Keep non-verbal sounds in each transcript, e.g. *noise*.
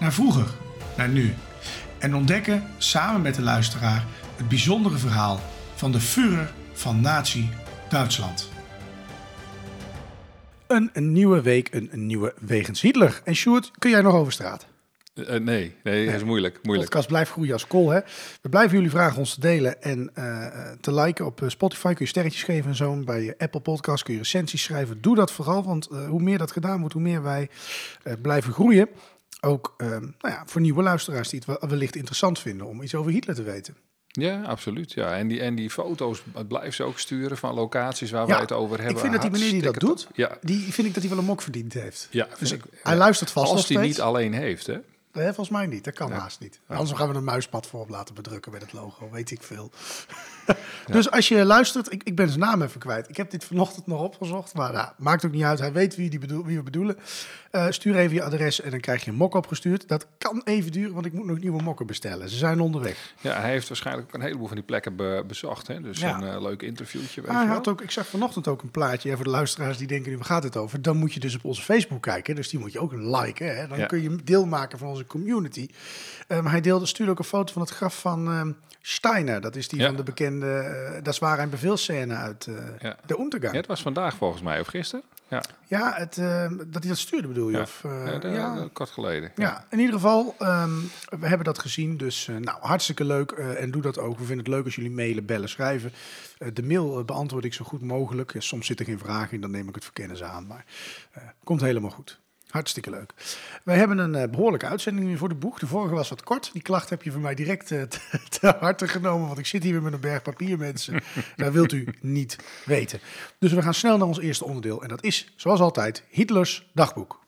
naar vroeger, naar nu. En ontdekken samen met de luisteraar het bijzondere verhaal van de Führer van Nazi-Duitsland. Een, een nieuwe week, een, een nieuwe Wegens Hitler. En Sjoerd, kun jij nog over straat? Eh, eh, nee, nee, dat is moeilijk. De moeilijk. podcast blijft groeien als kool. Hè? We blijven jullie vragen ons te delen en eh, te liken op Spotify. Kun je sterretjes geven en zo. Bij Apple Podcast kun je recensies schrijven. Doe dat vooral, want hoe meer dat gedaan wordt, hoe meer wij eh, blijven groeien. Ook eh, nou ja, voor nieuwe luisteraars die het wel- wellicht interessant vinden om iets over Hitler te weten. Ja, absoluut. Ja. En, die, en die foto's blijven ze ook sturen van locaties waar Ja, wij het over hebben. ik vind dat die meneer die dat doet. Ja, die vind ik dat hij wel een mok verdiend heeft. ja Dus ik, hij luistert vast Als hij niet alleen heeft, hè? Nee, volgens mij niet. Dat kan haast niet. Anders gaan we een muispad voor op laten bedrukken met het logo. Weet ik veel. *laughs* Dus als je luistert, ik, ik ben zijn naam even kwijt. Ik heb dit vanochtend nog opgezocht. Maar nou, maakt ook niet uit. Hij weet wie, die bedoel, wie we bedoelen. Eh, stuur even je adres en dan krijg je een mok opgestuurd. Dat kan even duren, want ik moet nog nieuwe mokken bestellen. Ze zijn onderweg. Ja, hij heeft waarschijnlijk ook een heleboel van die plekken be- bezocht. Hè? Dus Ja. een eh, leuk interviewtje. Weet je hij wel. had ook, ik zag vanochtend ook een plaatje voor de luisteraars die denken, nu waar gaat het over? Dan moet je dus op onze Facebook kijken. Dus die moet je ook liken. Hè? Dan Ja. kun je deel maken van onze community. Eh, maar hij deelde, stuurde ook een foto van het graf van ehm, Steiner. Dat is die Ja. van de bekende, eh, dat is waar een bevelscène uit eh, Ja. de Untergang. Ja, het was vandaag volgens mij, of gisteren? Ja, Ja, het, eh, dat hij dat stuurde bedoel je? ja. Of, Ja, kort geleden. Ja, in ieder geval, ehm, we hebben dat gezien. Dus nou, hartstikke leuk. en doe dat ook. We vinden het leuk als jullie mailen, bellen, schrijven. De mail beantwoord ik zo goed mogelijk. Soms zit er geen vraag in, dan neem ik het voor kennis aan. Maar komt helemaal goed. Hartstikke leuk. Wij hebben een eh, behoorlijke uitzending nu voor de boeg. De vorige was wat kort. Die klacht heb je van mij direct eh, *laughs* te, te harte genomen. Want ik zit hier weer met een berg papier, mensen. *laughs* dat wilt u niet weten. Dus we gaan snel naar ons eerste onderdeel. En dat is, zoals altijd, Hitlers dagboek.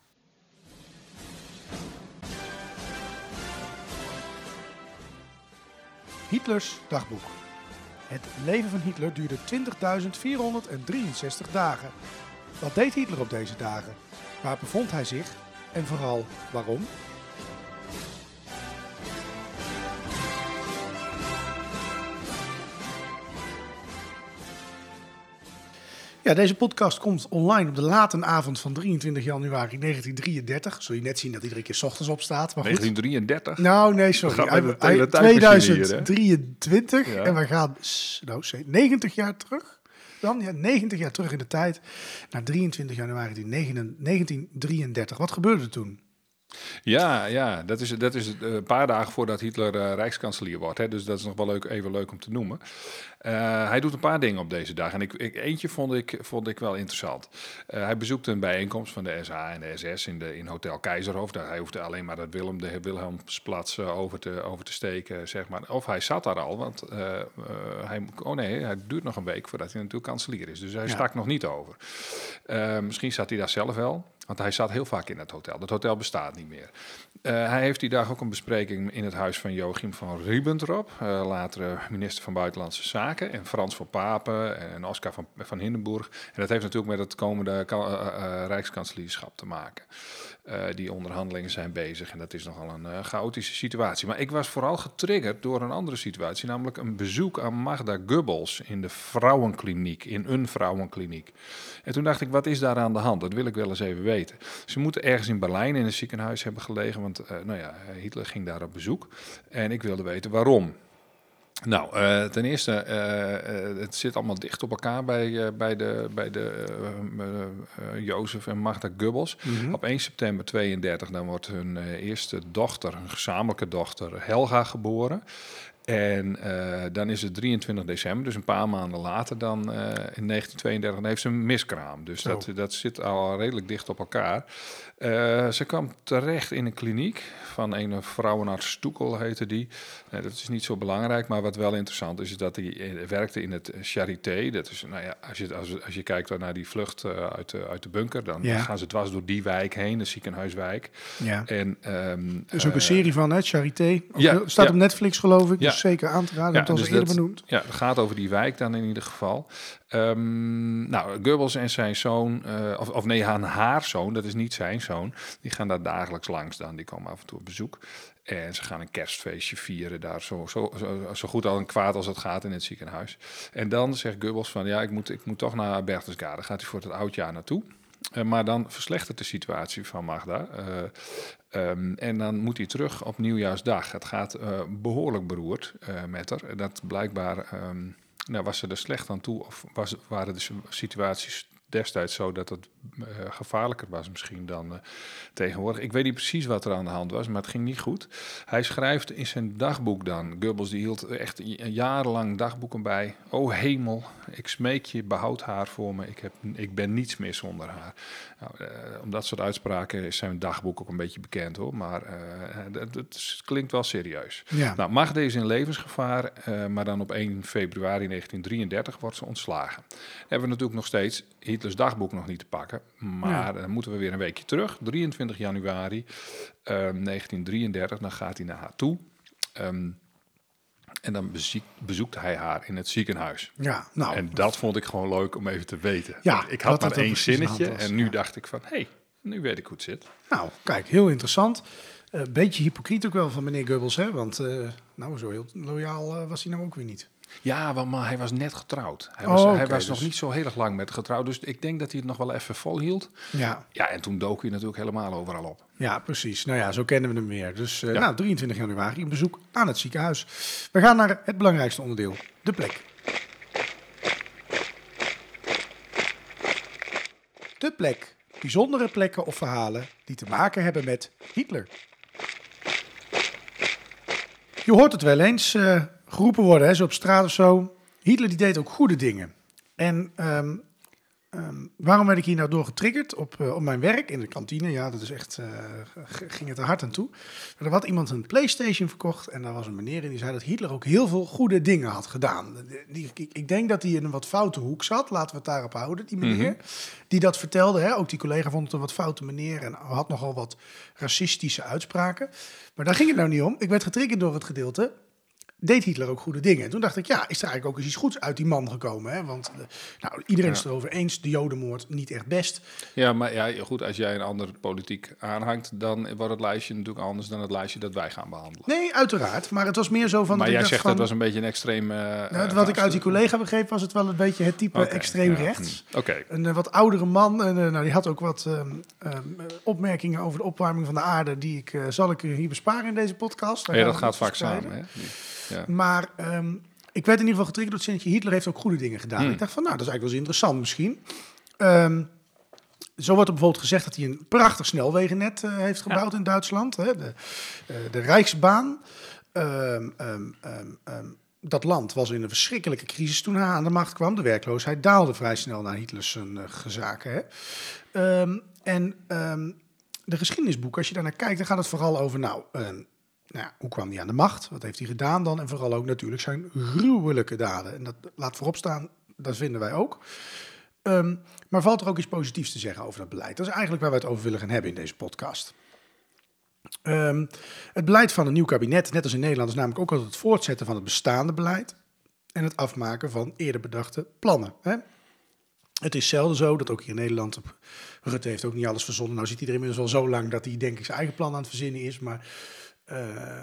Hitlers dagboek. Het leven van Hitler duurde 20.463 dagen. Wat deed Hitler op deze dagen? Waar bevond hij zich? En vooral waarom? Ja, deze podcast komt online op de late avond van 23 januari 1933. Zul je net zien dat iedere keer 's ochtends op staat. Maar goed. 1933. Nou, nee, sorry. We gaan Hij- met de hij- teletijdmachine hier, hè? 2023 Ja. en we gaan nou, zeg, 90 jaar terug. Dan ja, 90 jaar terug in de tijd. Naar 23 januari 1933. Wat gebeurde toen? Ja, ja, dat is, dat is eh, een paar dagen voordat Hitler eh, rijkskanselier wordt. Hè, dus dat is nog wel leuk, even leuk om te noemen. Eh, hij doet een paar dingen op deze dag. En ik, ik, eentje vond ik, vond ik wel interessant. Hij bezoekt een bijeenkomst van de SA en de SS in, de, in Hotel Keizerhof. Daar, hij hoefde alleen maar dat Willem, de Wilhelmsplatz over, te, over te steken, zeg maar. Of hij zat daar al, want hij, oh nee, hij duurt nog een week voordat hij natuurlijk kanselier is. Dus hij Ja. stak nog niet over. Misschien zat hij daar zelf wel. Want hij zat heel vaak in het hotel. Dat hotel bestaat niet meer. Eh, hij heeft die dag ook een bespreking in het huis van Joachim van Ribbentrop, eh later minister van Buitenlandse Zaken, en Frans van Papen en Oscar van, van Hindenburg. En dat heeft natuurlijk met het komende eh, rijkskanselierschap te maken. Eh, die onderhandelingen zijn bezig en dat is nogal een eh, chaotische situatie. Maar ik was vooral getriggerd door een andere situatie, namelijk een bezoek aan Magda Goebbels in de vrouwenkliniek, in een vrouwenkliniek. En toen dacht ik, wat is daar aan de hand? Dat wil ik wel eens even weten. Ze moeten ergens in Berlijn in een ziekenhuis hebben gelegen, want eh, nou ja, Hitler ging daar op bezoek. En ik wilde weten waarom. Nou, eh, ten eerste, eh, eh, het zit allemaal dicht op elkaar bij, bij de, bij de Jozef en Magda Gubbels. Mhm. Op 1 september 32 dan wordt hun eerste dochter, een gezamenlijke dochter, Helga, geboren. En dan is het 23 december, dus een paar maanden later dan in 1932, dan heeft ze een miskraam. Dus dat, dat zit al redelijk dicht op elkaar. Eh, ze kwam terecht in een kliniek van een vrouwenarts Stoekel heette die. Eh, dat is niet zo belangrijk, maar wat wel interessant is, is dat hij eh, werkte in het Charité. Dat is, nou ja, als je, als, als je kijkt naar die vlucht uit, de, uit de bunker, dan Ja. gaan ze dwars door die wijk heen, de ziekenhuiswijk. Ja. En, ehm, Er is ook een serie van, hè, Charité. Ja, staat ja. op Netflix, geloof ik. Ja. Dus zeker aan te raden. Ja, dat dus eerder dat- benoemd. Ja, het gaat over die wijk dan in ieder geval. Ehm, nou, Goebbels en zijn zoon, eh, of, of nee, aan haar zoon, dat is niet zijn zoon, die gaan daar dagelijks langs dan. Die komen af en toe op bezoek. En ze gaan een kerstfeestje vieren daar, zo, zo, zo, zo goed al en kwaad als het gaat in het ziekenhuis. En dan zegt Goebbels van, ja, ik moet, ik moet toch naar Berchtesgaden. Gaat hij voor het oudjaar naartoe. Eh, maar dan verslechtert de situatie van Magda. Eh, ehm, en dan moet hij terug op nieuwjaarsdag. Het gaat eh, behoorlijk beroerd met haar. Dat blijkbaar ehm, nou, was ze er slecht aan toe. Of was, waren de situaties destijds zo dat het eh, gevaarlijker was misschien dan eh, tegenwoordig. Ik weet niet precies wat er aan de hand was, maar het ging niet goed. Hij schrijft in zijn dagboek dan. Goebbels die hield echt jarenlang dagboeken bij. O hemel, ik smeek je, behoud haar voor me. Ik, heb, ik ben niets meer zonder haar. Nou, eh, om dat soort uitspraken is zijn dagboek ook een beetje bekend hoor. Maar is- klinkt wel serieus. Ja. Nou, Magda is in levensgevaar, maar dan op 1 februari 1933 wordt ze ontslagen. Dan hebben we natuurlijk nog steeds Hitlers dagboek nog niet te pakken. Maar dan moeten we weer een weekje terug. 23 januari eh, 1933, dan gaat hij naar haar toe. Ehm, en dan beziek- bezoekt hij haar in het ziekenhuis. ja, nou. En dat vond ik gewoon leuk om even te weten. Ja, ik had dat maar één zinnetje en nu ja. dacht ik van, hé, hey, nu weet ik hoe het zit. Nou, kijk, heel interessant. Een beetje hypocriet ook wel van meneer Goebbels, hè? Want, eh, nou, zo heel loyaal eh, was hij nou ook weer niet. Ja, maar hij was net getrouwd. Hij Oh, was, hij was dus- nog niet zo heel erg lang met getrouwd. Dus ik denk dat hij het nog wel even volhield. Ja, Ja, en toen dook hij natuurlijk helemaal overal op. ja, precies. Nou ja, zo kennen we hem weer. Dus, eh, Ja. nou, 23 januari, een bezoek aan het ziekenhuis. We gaan naar het belangrijkste onderdeel, de plek. De plek. Bijzondere plekken of verhalen die te maken hebben met Hitler. Je hoort het wel eens eh, geroepen worden, hè, zo op straat of zo. Hitler die deed ook goede dingen. En ehm, ehm, waarom werd ik hier nou door getriggerd? Op, eh, op mijn werk in de kantine, ja, dat is echt, eh, ging het er hard aan toe. Er had iemand een Playstation verkocht en daar was een meneer en die zei dat Hitler ook heel veel goede dingen had gedaan. Die, ik, ik denk dat hij in een wat foute hoek zat, laten we het daarop houden, die meneer. Die dat vertelde, hè? ook die collega vond het een wat foute meneer en had nogal wat racistische uitspraken. Maar daar ging het nou niet om. Ik werd getriggerd door het gedeelte deed Hitler ook goede dingen. Toen dacht ik, ja, is er eigenlijk ook eens iets goeds uit die man gekomen? Hè? Want eh, nou, iedereen is het erover eens, de jodenmoord niet echt best. Ja, maar ja, goed, als jij een andere politiek aanhangt, dan wordt het lijstje natuurlijk anders dan het lijstje dat wij gaan behandelen. Nee, uiteraard. Maar het was meer zo van... maar jij zegt van, dat was een beetje een extreem. eh, nou, wat ik uit die collega begreep, was het wel een beetje het type extreem ja, rechts. hm, Oké. Een eh, wat oudere man. En, nou, die had ook wat ehm, ehm, eh, opmerkingen over de opwarming van de aarde. Die ik, zal ik hier besparen in deze podcast. Daar Ja, dat gaat vaak samen. Hè? Die- Ja. Maar ehm, ik werd in ieder geval getriggerd door het zinnetje... Hitler heeft ook goede dingen gedaan. Hmm. Ik dacht van, nou, dat is eigenlijk wel eens interessant misschien. Ehm, zo wordt er bijvoorbeeld gezegd dat hij een prachtig snelwegennet eh, heeft gebouwd in Duitsland. Hè? De, eh, de Rijksbaan. Ehm, dat land was in een verschrikkelijke crisis toen hij aan de macht kwam. De werkloosheid daalde vrij snel na Hitlers uh, gezaken. Hè? En de geschiedenisboeken, als je daar naar kijkt, dan gaat het vooral over... nou. Ehm, nou hoe kwam hij aan de macht? Wat heeft hij gedaan dan? En vooral ook natuurlijk zijn gruwelijke daden. En dat laat voorop staan, dat vinden wij ook. Um, maar valt er ook iets positiefs te zeggen over dat beleid? Dat is eigenlijk waar we het over willen gaan hebben in deze podcast. Um, het beleid van een nieuw kabinet, net als in Nederland, is namelijk ook altijd het voortzetten van het bestaande beleid en het afmaken van eerder bedachte plannen. Hè? Het is zelden zo dat ook hier in Nederland, Rutte heeft ook niet alles verzonnen. Nou zit hij er inmiddels al zo lang dat hij denk ik zijn eigen plan aan het verzinnen is, maar uh,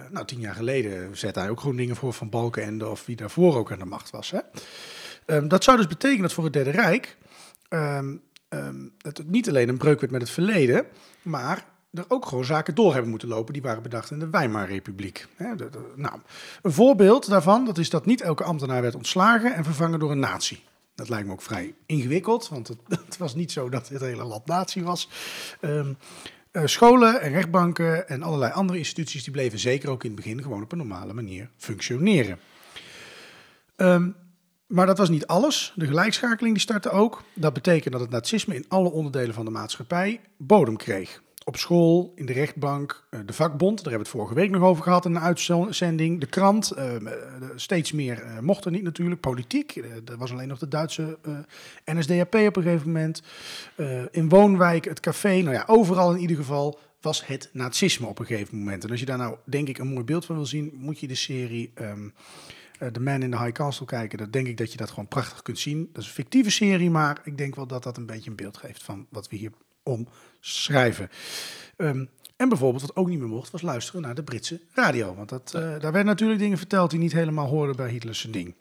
nou, tien jaar geleden zette hij ook gewoon dingen voor van Balkenende of wie daarvoor ook aan de macht was. Hè? Um, dat zou dus betekenen dat voor het Derde Rijk um, um, dat het niet alleen een breuk werd met het verleden, maar er ook gewoon zaken door hebben moeten lopen die waren bedacht in de Weimarrepubliek. Hè, nou, een voorbeeld daarvan, dat is dat niet elke ambtenaar werd ontslagen en vervangen door een natie. Dat lijkt me ook vrij ingewikkeld, want het, *laughs* het was niet zo dat het hele land natie was. Eh, scholen en rechtbanken en allerlei andere instituties die bleven zeker ook in het begin gewoon op een normale manier functioneren. Ehm, maar dat was niet alles. De gelijkschakeling die startte ook. Dat betekent dat het nazisme in alle onderdelen van de maatschappij bodem kreeg. Op school, in de rechtbank, eh, de vakbond, daar hebben we het vorige week nog over gehad in een uitzending. De krant, eh, eh, steeds meer eh, mocht er niet natuurlijk. Politiek, er was alleen nog de Duitse NSDAP op een gegeven moment. In woonwijk, het café, nou ja, overal in ieder geval was het nazisme op een gegeven moment. En als je daar nou, denk ik, een mooi beeld van wil zien, moet je de serie ehm, eh, The Man in the High Castle kijken. Dan denk ik dat je dat gewoon prachtig kunt zien. Dat is een fictieve serie, maar ik denk wel dat dat een beetje een beeld geeft van wat we hier omschrijven. Ehm, en bijvoorbeeld, wat ook niet meer mocht, was luisteren naar de Britse radio. Want dat, eh, daar werden natuurlijk dingen verteld die niet helemaal hoorden bij Hitlers ding.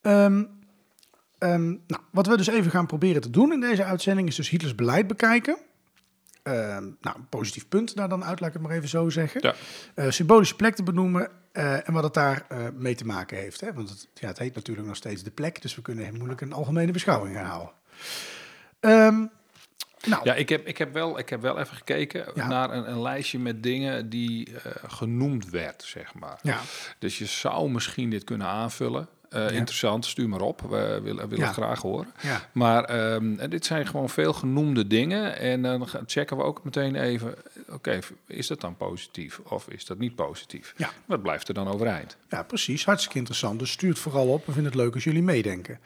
Ehm, ehm, nou, wat we dus even gaan proberen te doen in deze uitzending is dus Hitlers beleid bekijken. Ehm, nou, een positief punt daar dan uit, laat ik het maar even zo zeggen. Ja. Eh, symbolische plek te benoemen eh, en wat het daar mee te maken heeft. Hè? Want het, ja, het heet natuurlijk nog steeds de plek, dus we kunnen heel moeilijk een algemene beschouwing gaan houden. Nou, Ja, ik heb, ik, heb wel, ik heb wel even gekeken Ja. naar een, een lijstje met dingen die eh, genoemd werd, zeg maar. ja. Dus je zou misschien dit kunnen aanvullen. Eh, Interessant, stuur maar op. We willen, willen Ja. het graag horen. Ja. Maar ehm, dit zijn gewoon veel genoemde dingen. En dan checken we ook meteen even... Oké, is dat dan positief of is dat niet positief? Ja. Wat blijft er dan overeind? Ja, precies. Hartstikke interessant. Dus stuur het vooral op. We vinden het leuk als jullie meedenken.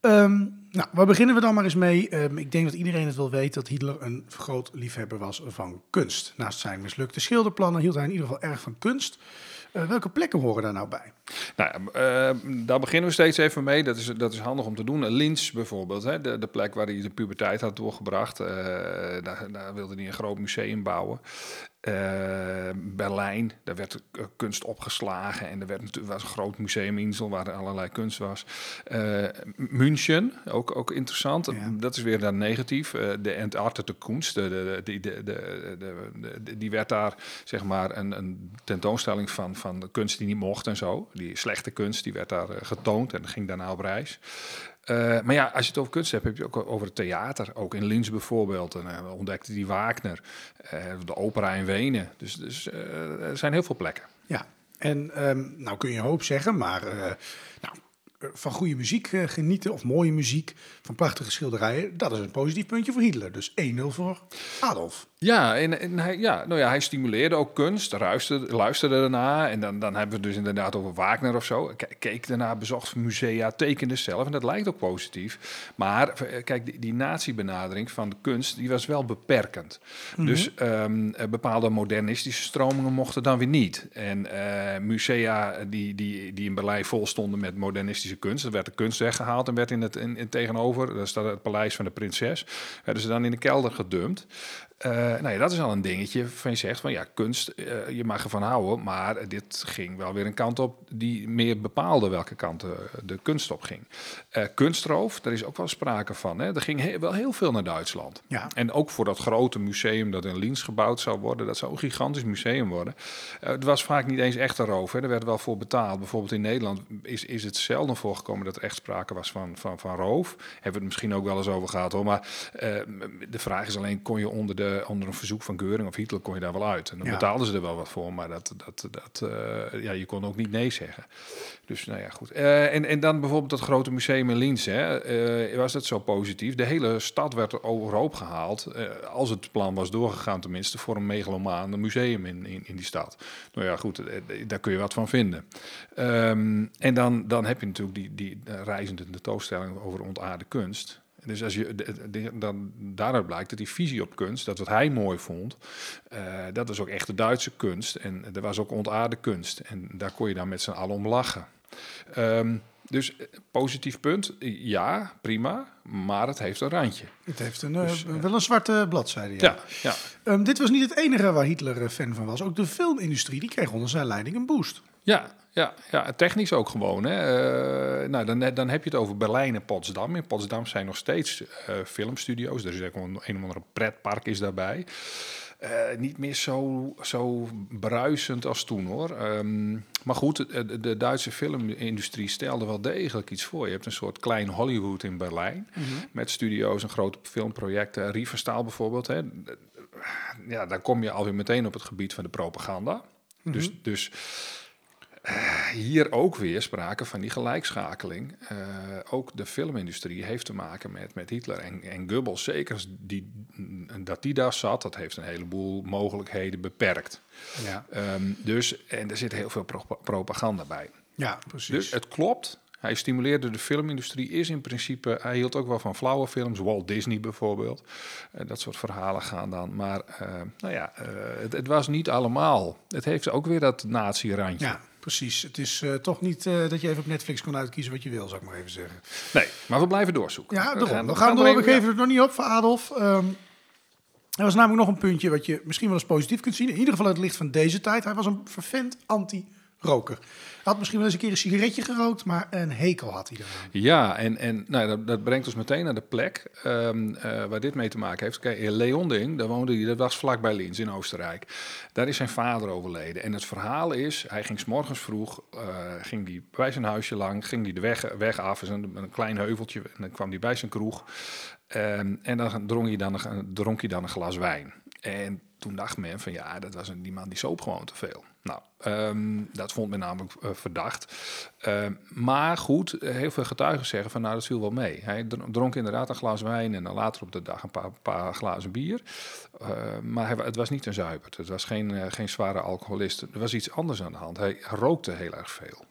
Ehm, nou, waar beginnen we dan maar eens mee? Ehm, ik denk dat iedereen het wel weet dat Hitler een groot liefhebber was van kunst. Naast zijn mislukte schilderplannen hield hij in ieder geval erg van kunst. Eh, welke plekken horen daar nou bij? Nou, ja, eh, daar beginnen we steeds even mee. Dat is, dat is handig om te doen. Linz bijvoorbeeld, hè, de, de plek waar hij de puberteit had doorgebracht. eh, daar, daar wilde hij een groot museum bouwen. Eh, Berlijn, daar werd eh, kunst opgeslagen en er werd natuurlijk was een groot museum Insel waar er allerlei kunst was. Eh, München, ook, ook interessant. Ja. Dat is weer dan negatief. De Entartete Kunst, de, de, de, die werd daar zeg maar een, een tentoonstelling van, van de kunst die niet mocht en zo. Die slechte kunst, die werd daar getoond en ging daarna op reis. Eh, maar ja, als je het over kunst hebt, heb je ook over het theater. Ook in Linz bijvoorbeeld. En uh, ontdekte die Wagner. eh, de opera in Wenen. Dus, dus eh, er zijn heel veel plekken. Ja, en ehm, nou kun je een hoop zeggen, maar eh, nou, eh, van goede muziek eh, genieten of mooie muziek, van prachtige schilderijen, dat is een positief puntje voor Hitler. Dus 1-0 voor Adolf. Ja, en, en hij, ja, nou ja, hij stimuleerde ook kunst, luisterde, luisterde ernaar. En dan, dan hebben we het dus inderdaad over Wagner of zo. K- keek daarna, bezocht musea, tekende zelf. En dat lijkt ook positief. Maar eh, kijk, die, die nazi-benadering van de kunst, die was wel beperkend. Dus ehm, eh, bepaalde modernistische stromingen mochten dan weer niet. En eh, musea die, die, die in Berlijn vol stonden met modernistische kunst, er werd de kunst weggehaald en werd in het in, in tegenover, daar staat het paleis van de prinses, werden ze dan in de kelder gedumpt. Eh, nou ja, dat is al een dingetje van je zegt van ja, kunst, eh, je mag ervan houden, maar dit ging wel weer een kant op die meer bepaalde welke kant de kunst op ging. Eh, kunstroof, daar is ook wel sprake van. Hè? Er ging he- wel heel veel naar Duitsland. Ja. En ook voor dat grote museum dat in Linz gebouwd zou worden, dat zou een gigantisch museum worden. Het was vaak niet eens echt een roof, hè? er werd wel voor betaald. Bijvoorbeeld in Nederland is, is het zelden voorgekomen dat er echt sprake was van, van, van roof. Hebben we het misschien ook wel eens over gehad hoor, maar de vraag is alleen, kon je onder, de, onder een verzoek van Geuring of Hitler, kon je daar wel uit? En dan Ja. betaalden ze er wel wat voor, maar dat, dat, dat, eh, ja, je kon ook niet nee zeggen. Dus nou ja, goed. Eh, en, en dan bijvoorbeeld dat grote museum in Linz, hè, eh, was dat zo positief? De hele stad werd overhoop gehaald, eh, als het plan was doorgegaan tenminste, voor een megalomaan museum in, in, in die stad. Nou ja, goed, eh, daar kun je wat van vinden. Ehm, en dan, dan heb je natuurlijk die, die eh, reizende tentoonstelling over ontaarde kunst. Dus als je dan daaruit blijkt dat die visie op kunst, dat wat hij mooi vond, eh, dat was ook echt de Duitse kunst. En er was ook ontaarde kunst. En daar kon je dan met z'n allen om lachen. Ehm, dus eh, positief punt, ja, prima, maar het heeft een randje. Het heeft een, eh, Dus, wel een zwarte bladzijde. Ja. Ja, ja. Ehm, dit was niet het enige waar Hitler eh, fan van was. Ook de filmindustrie die kreeg onder zijn leiding een boost. Ja, ja, ja, technisch ook gewoon. Hè. Nou, dan, dan heb je het over Berlijn en Potsdam. In Potsdam zijn nog steeds filmstudio's. Er is ook een, een of andere pretpark is daarbij. Eh, niet meer zo, zo bruisend als toen hoor. Ehm, maar goed, de, de Duitse filmindustrie stelde wel degelijk iets voor. Je hebt een soort klein Hollywood in Berlijn. Met studio's en grote filmprojecten. Riefenstaal bijvoorbeeld. Hè. Ja, dan kom je alweer meteen op het gebied van de propaganda. Dus, dus hier ook weer sprake van die gelijkschakeling. Uh, ook de filmindustrie heeft te maken met, met Hitler en, en Goebbels. Zeker die, dat die daar zat, dat heeft een heleboel mogelijkheden beperkt. Ja. Um, dus, en er zit heel veel propaganda bij. Ja, precies. Dus het klopt. Hij stimuleerde de filmindustrie, is in principe, hij hield ook wel van flauwe films, Walt Disney bijvoorbeeld. Uh, dat soort verhalen gaan dan. Maar uh, nou ja, het, het, was niet allemaal. Het heeft ook weer dat nazi-randje. Ja, precies. Het is uh, toch niet uh, dat je even op Netflix kon uitkiezen wat je wil, zou ik maar even zeggen. Nee, maar we blijven doorzoeken. Ja, daarom. We gaan, we gaan door. We geven het nog niet op voor Adolf. Um, er was namelijk nog een puntje wat je misschien wel eens positief kunt zien. In ieder geval het licht van deze tijd. Hij was een vervent anti roker. Had misschien wel eens een keer een sigaretje gerookt, maar een hekel had hij eraan. Ja, en, en nou, dat, brengt ons meteen naar de plek um, uh, waar dit mee te maken heeft. Kijk, Leonding, daar woonde hij, dat was vlakbij Linz in Oostenrijk. Daar is zijn vader overleden. En het verhaal is, hij ging s morgens vroeg, uh, ging die bij zijn huisje lang, ging hij de weg, weg af, is een, een klein heuveltje, en dan kwam hij bij zijn kroeg. Um, en dan dronk hij dan, een, dronk hij dan een glas wijn. En toen dacht men van ja, dat was een, die man die soop gewoon te veel. Nou, um, dat vond men namelijk uh, verdacht. Uh, maar goed, heel veel getuigen zeggen van nou, dat viel wel mee. Hij dronk inderdaad een glas wijn en dan later op de dag een paar, paar glazen bier. Uh, maar het was niet een zuiper. Het was geen, uh, geen zware alcoholist. Er was iets anders aan de hand. Hij rookte heel erg veel.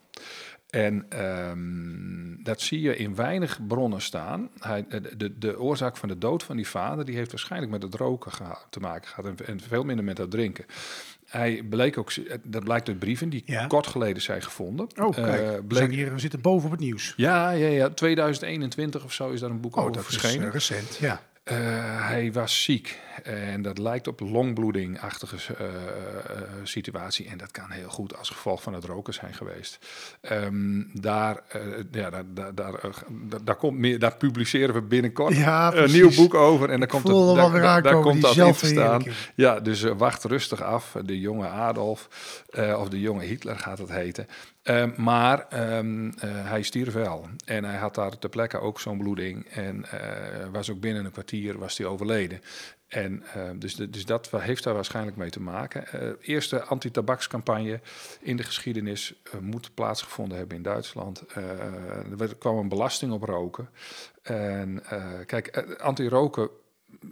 En um, dat zie je in weinig bronnen staan. Hij, de, de oorzaak van de dood van die vader die heeft waarschijnlijk met het roken te maken gehad en, en veel minder met het drinken. Hij bleek ook, dat blijkt uit brieven die ja. kort geleden zijn gevonden. Oh, kijk, uh, bleek, zijn hier, we zitten boven op het nieuws. Ja, ja, ja, 2021 of zo is daar een boek oh, over dat verschenen. Is, uh, recent, ja. Uh, hij was ziek en dat lijkt op longbloeding-achtige uh, uh, situatie. En dat kan heel goed als gevolg van het roken zijn geweest. Um, daar, ja, daar, daar, daar, daar, komt meer, daar publiceren we binnenkort ja, een nieuw boek over. En daar komt, het, daar, daar, daar komt dat in te staan. Ja, dus wacht rustig af. De jonge Adolf of de jonge Hitler gaat het heten. Uh, maar um, hij stierf wel. En hij had daar ter plekke ook zo'n bloeding. En uh, was ook binnen een kwartier was hij overleden. En dus, de, dus dat heeft daar waarschijnlijk mee te maken. eerste anti-tabakscampagne in de geschiedenis moet plaatsgevonden hebben in Duitsland. er kwam een belasting op roken. En kijk, anti-roken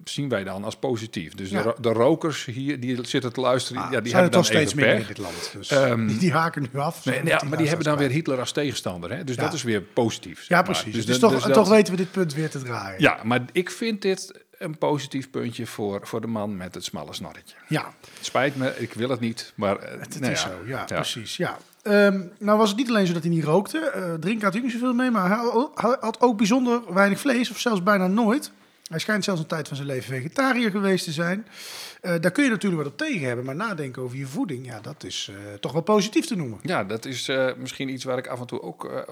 zien wij dan als positief. Dus ja. de, de, rokers hier die zitten te luisteren, ah, ja, die hebben dan toch steeds meer in dit land. Dus um, die, die, haken nu af. Nee, ja, maar die hebben dan weer Hitler als tegenstander. Hè? Dus ja. dat is weer positief. Ja, precies. Dus, dus, toch, dus dat, toch weten we dit punt weer te draaien. Ja, maar ik vind dit een positief puntje voor, voor de man met het smalle snorretje. Ja. Spijt me, ik wil het niet, maar... Het, het nou is zo, ja, precies. Ja. Um, nou was het niet alleen zo dat hij niet rookte. Uh, drinken had hij niet zoveel mee, maar hij had ook bijzonder weinig vlees, of zelfs bijna nooit. Hij schijnt zelfs een tijd van zijn leven vegetariër geweest te zijn. Uh, daar kun je natuurlijk wat op tegen hebben, maar nadenken over je voeding, ja, dat is uh, toch wel positief te noemen. Ja, dat is uh, misschien iets waar ik af en toe ook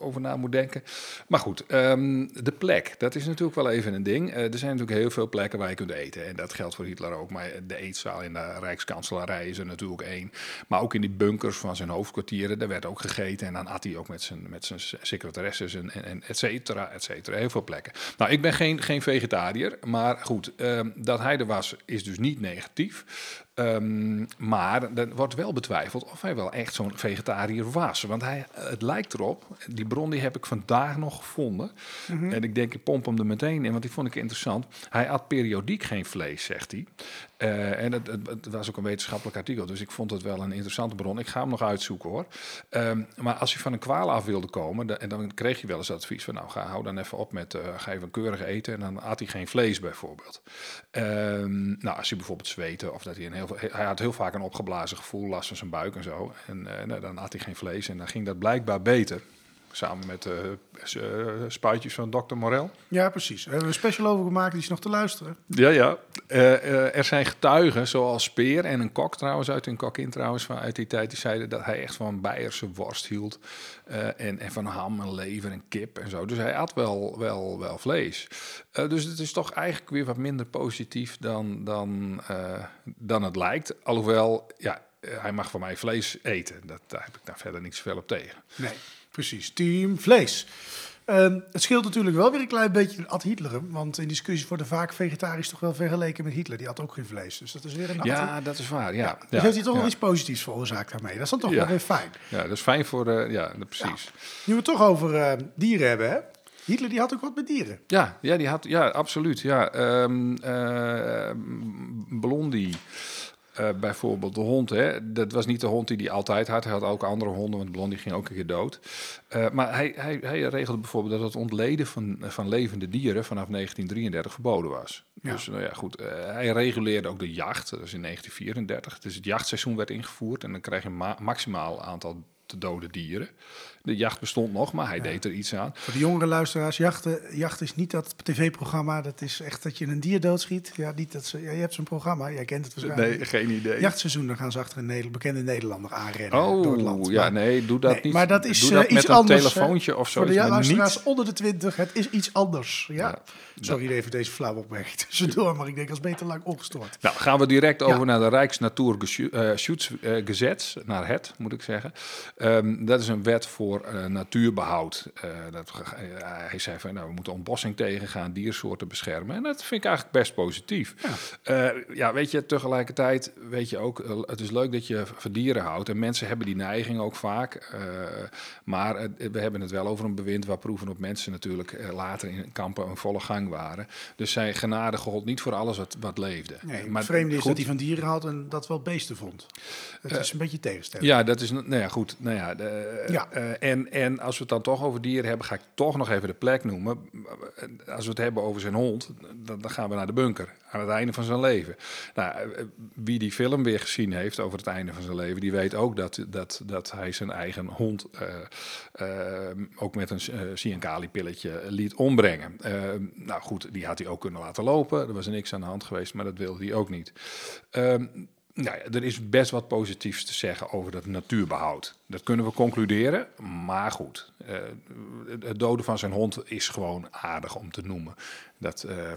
over na moet denken. Maar goed, um, de plek, dat is natuurlijk wel even een ding. er zijn natuurlijk heel veel plekken waar je kunt eten. En dat geldt voor Hitler ook. Maar de eetzaal in de Rijkskanselarij is er natuurlijk één. Maar ook in die bunkers van zijn hoofdkwartieren, daar werd ook gegeten. En dan at hij ook met zijn, met zijn secretaresses en, en, et cetera, et cetera. Heel veel plekken. Nou, ik ben geen, geen vegetariër, maar goed, um, dat hij er was, is dus niet niet negatief. Um, maar er wordt wel betwijfeld of hij wel echt zo'n vegetariër was. Want hij, het lijkt erop, die bron die heb ik vandaag nog gevonden. Mm -hmm. En ik denk, ik pomp hem er meteen in, want die vond ik interessant. Hij at periodiek geen vlees, zegt hij. Uh, en het, het, het, was ook een wetenschappelijk artikel, dus ik vond het wel een interessante bron. Ik ga hem nog uitzoeken hoor. Um, maar als je van een kwaal af wilde komen, en dan kreeg je wel eens advies van, nou ga, hou dan even op met, uh, ga even keurig eten. En dan at hij geen vlees bijvoorbeeld. Um, nou, als je bijvoorbeeld zweten of dat hij een heel hij had heel vaak een opgeblazen gevoel, last van zijn buik en zo. En uh, nou, dan at hij geen vlees en dan ging dat blijkbaar beter. Samen met eh, s- eh, spuitjes van Dr. Morel. Ja, precies. We hebben een special over gemaakt, die is nog te luisteren. Ja, ja. Eh, eh, er zijn getuigen, zoals Speer en een kok trouwens, uit een kok in trouwens, van uit die tijd, die zeiden dat hij echt van Beierse worst hield. eh, en, en van ham en lever en kip en zo. Dus hij at wel, wel, wel vlees. Eh, dus het is toch eigenlijk weer wat minder positief dan, dan, eh, dan het lijkt. Alhoewel, ja, eh, hij mag van mij vlees eten. Dat, daar heb ik daar verder niet zoveel op tegen. Nee, precies. Team vlees. Ehm, het scheelt natuurlijk wel weer een klein beetje ad Hitler. Want in discussies worden vaak vegetarisch toch wel vergeleken met Hitler. Die had ook geen vlees. Dus dat is weer een Ja, dat is waar. Ja, Dus ja, heeft hij toch ja. wel iets positiefs veroorzaakt daarmee. Dat is dan toch Ja. wel weer fijn. Ja, dat is fijn voor de... Ja, dat- precies. Nu we het toch over eh, dieren hebben, hè? Hitler die had ook wat met dieren. Ja, ja, die had, ja absoluut. Ja. Ehm, eh, Blondie, eh, bijvoorbeeld, de hond, hè, dat was niet de hond die hij altijd had. Hij had ook andere honden, want Blondie ging ook een keer dood. Eh, maar hij, hij, hij regelde bijvoorbeeld dat het ontleden van, van levende dieren vanaf 1933 verboden was. Ja. Dus nou ja, goed. eh, hij reguleerde ook de jacht, dat is in 1934. Dus het jachtseizoen werd ingevoerd en dan krijg je een ma- maximaal aantal te dode dieren. De jacht bestond nog, maar hij deed er iets aan. Voor de jongere luisteraars, jachten, jacht is niet dat tv-programma. Dat is echt dat je een dier doodschiet. Ja, niet dat ze, ja, je hebt zo'n programma, jij kent het waarschijnlijk. Nee, geen idee. Jachtseizoen, dan gaan ze achter een Nederland, bekende Nederlander aanrennen door het land. Oh, ja, Maar- nee, doe dat Nee, niet. maar dat is doe eh, dat iets met een anders. hè. telefoontje of zo. Voor de ja, luisteraars niet. onder de 20, het is iets anders. Ja. Ja. Sorry even deze flauw opmerking *laughs* tussendoor, maar ik denk als beter lang opgestoord. Nou, gaan we direct over naar de Rijksnatuurschutzgesetz, naar het, moet ik zeggen. Ehm, dat is een wet voor eh, natuurbehoud. Eh, dat, eh, hij zei van, nou, we moeten ontbossing tegengaan, diersoorten beschermen. En dat vind ik eigenlijk best positief. Ja, ja weet je, tegelijkertijd weet je ook, het is leuk dat je van dieren houdt. En mensen hebben die neiging ook vaak. maar we hebben het wel over een bewind waar proeven op mensen natuurlijk later in kampen een volle gang waren. Dus zijn genade gold niet voor alles wat, wat leefde. Nee, maar het vreemde is goed, dat hij van dieren had en dat wel beesten vond. Het is een beetje tegenstelling. Ja, dat is, nou ja, goed. Nou ja, de, Ja. En, en als we het dan toch over dieren hebben, ga ik toch nog even de plek noemen. Als we het hebben over zijn hond, dan, gaan we naar de bunker. Aan het einde van zijn leven. Nou, eh, wie die film weer gezien heeft over het einde van zijn leven, die weet ook dat, dat, dat hij zijn eigen hond eh, eh, ook met een Ciancali-pilletje liet ombrengen. Eh, nou goed, die had hij ook kunnen laten lopen. Er was niks aan de hand geweest, maar dat wilde hij ook niet. Ehm, nou ja, er is best wat positiefs te zeggen over dat natuurbehoud. Dat kunnen we concluderen, maar goed. Uh, het doden van zijn hond is gewoon aardig om te noemen. Dat, uh,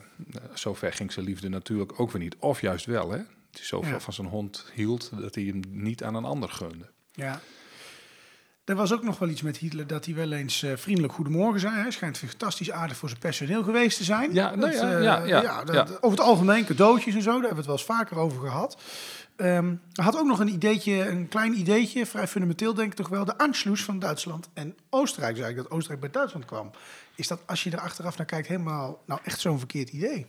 zover ging zijn liefde natuurlijk ook weer niet. Of juist wel, hè? Dat hij zoveel ja. van zijn hond hield dat hij hem niet aan een ander gunde. Ja. Er was ook nog wel iets met Hitler dat hij wel eens uh, vriendelijk goedemorgen zei. Hij schijnt fantastisch aardig voor zijn personeel geweest te zijn. Ja, nou ja, ja, ja, ja, dat, Over het algemeen cadeautjes en zo, daar hebben we het wel eens vaker over gehad. Um, had ook nog een ideetje, een klein ideetje, vrij fundamenteel denk ik toch wel, de Anschluss van Duitsland en Oostenrijk. Dus eigenlijk dat Oostenrijk bij Duitsland kwam. Is dat, als je er achteraf naar kijkt, helemaal nou echt zo'n verkeerd idee?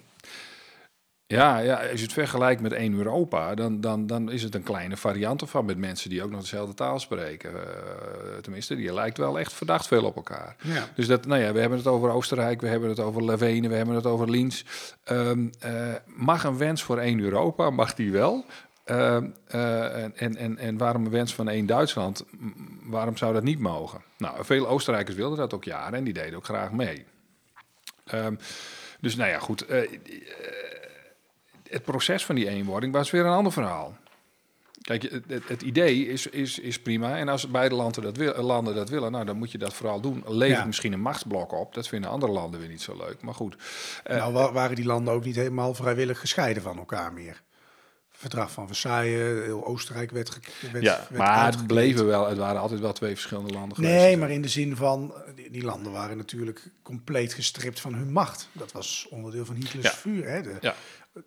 Ja, ja, als je het vergelijkt met één Europa, dan, dan, dan is het een kleine variant ervan met mensen die ook nog dezelfde taal spreken. Uh, tenminste, die lijkt wel echt verdacht veel op elkaar. Ja. Dus dat, nou ja, we hebben het over Oostenrijk, we hebben het over Levene, we hebben het over Liens. Um, uh, mag een wens voor één Europa, mag die wel? Uh, en, en, en waarom een wens van één Duitsland? Waarom zou dat niet mogen? Nou, veel Oostenrijkers wilden dat ook jaren en die deden ook graag mee. Um, dus nou ja, goed. Uh, het proces van die eenwording was weer een ander verhaal. Kijk, het, het, idee is, is, is prima. En als beide landen dat, wil, landen dat willen, nou, dan moet je dat vooral doen. Levert ja. misschien een machtsblok op. Dat vinden andere landen weer niet zo leuk. Maar goed. Nou, waren die landen ook niet helemaal vrijwillig gescheiden van elkaar meer? Verdrag van Versailles, heel Oostenrijk werd, werd Ja, werd maar het bleven wel, het waren altijd wel twee verschillende landen geweest. Nee, maar in de zin van, die, die, landen waren natuurlijk compleet gestript van hun macht. Dat was onderdeel van Hitlers ja. vuur. Hè? De, ja.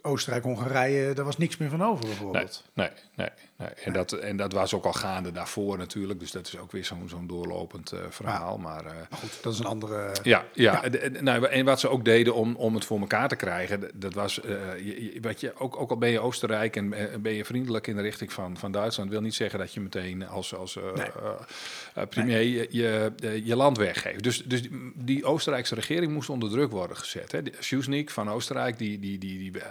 Oostenrijk-Hongarije, daar was niks meer van over bijvoorbeeld. Nee, nee, nee. Nee. En, Dat, en dat was ook al gaande daarvoor natuurlijk. Dus dat is ook weer zo'n zo'n doorlopend uh, verhaal. Ja. Maar, uh, maar, goed, dat is een andere... Ja, ja. ja. En, nou, en wat ze ook deden om, om het voor elkaar te krijgen... dat was, uh, je, wat je, ook, ook al ben je Oostenrijk en ben je vriendelijk in de richting van, van Duitsland... wil niet zeggen dat je meteen als, als nee. premier nee. je, je, je, land weggeeft. Dus, dus die, Oostenrijkse regering moest onder druk worden gezet. Hè. Schuschnigg van Oostenrijk, die, die, die, die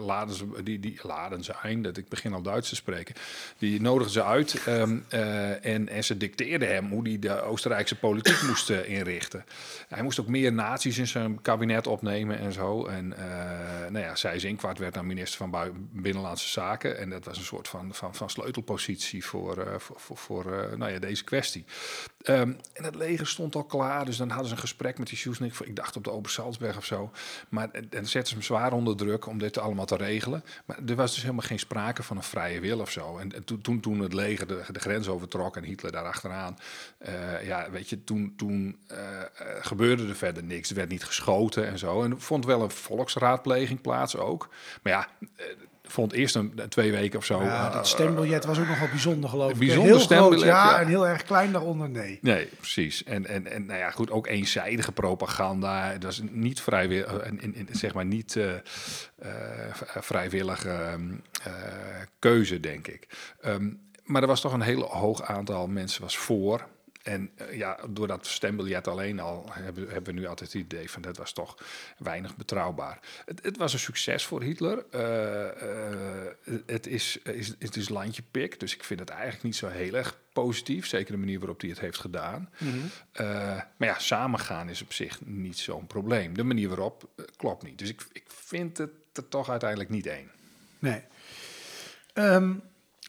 laden ze, die, die laden ze dat ik begin al Duits te spreken, die nodigden ze uit ehm, en, en ze dicteerden hem hoe hij de Oostenrijkse politiek *clears throat* moest inrichten. Hij moest ook meer naties in zijn kabinet opnemen en zo. En nou ja, zij Zinkwart werd dan minister van Binnenlandse Zaken en dat was een soort van, van, van sleutelpositie voor, voor, voor, voor nou ja, deze kwestie. Um, en het leger stond al klaar, dus dan hadden ze een gesprek met die Sjoesnik. Ik dacht op de Obersalzberg of zo. Maar en zetten ze hem zwaar onder druk om dit allemaal te regelen. Maar er was dus helemaal geen sprake van een vrije wil of zo. En, toen, toen, het leger de, grens overtrok en Hitler daar achteraan. Uh, ja, weet je, toen, toen uh, gebeurde er verder niks. Er werd niet geschoten en zo. En vond wel een volksraadpleging plaats ook. Maar ja vond eerst een, twee weken of zo. Ja, dat stembiljet was ook nogal bijzonder, geloof ik. Bijzonder heel stembiljet, groot, ja, en heel erg klein daaronder, nee. Nee, precies. En, en, en nou ja, goed, ook eenzijdige propaganda. Het was niet vrijwillig, uh, zeg maar niet uh, uh, vrijwillige uh, keuze, denk ik. Um, maar er was toch een heel hoog aantal mensen was voor. En uh, ja, door dat stembiljet alleen al hebben, hebben we nu altijd het idee van dat was toch weinig betrouwbaar. Het, het was een succes voor Hitler. Uh, uh, het, is, is, het is landje pik, dus ik vind het eigenlijk niet zo heel erg positief. Zeker de manier waarop hij het heeft gedaan. Mm -hmm. maar ja, samengaan is op zich niet zo'n probleem. De manier waarop klopt niet. Dus ik, ik vind het er toch uiteindelijk niet één. Nee. Um,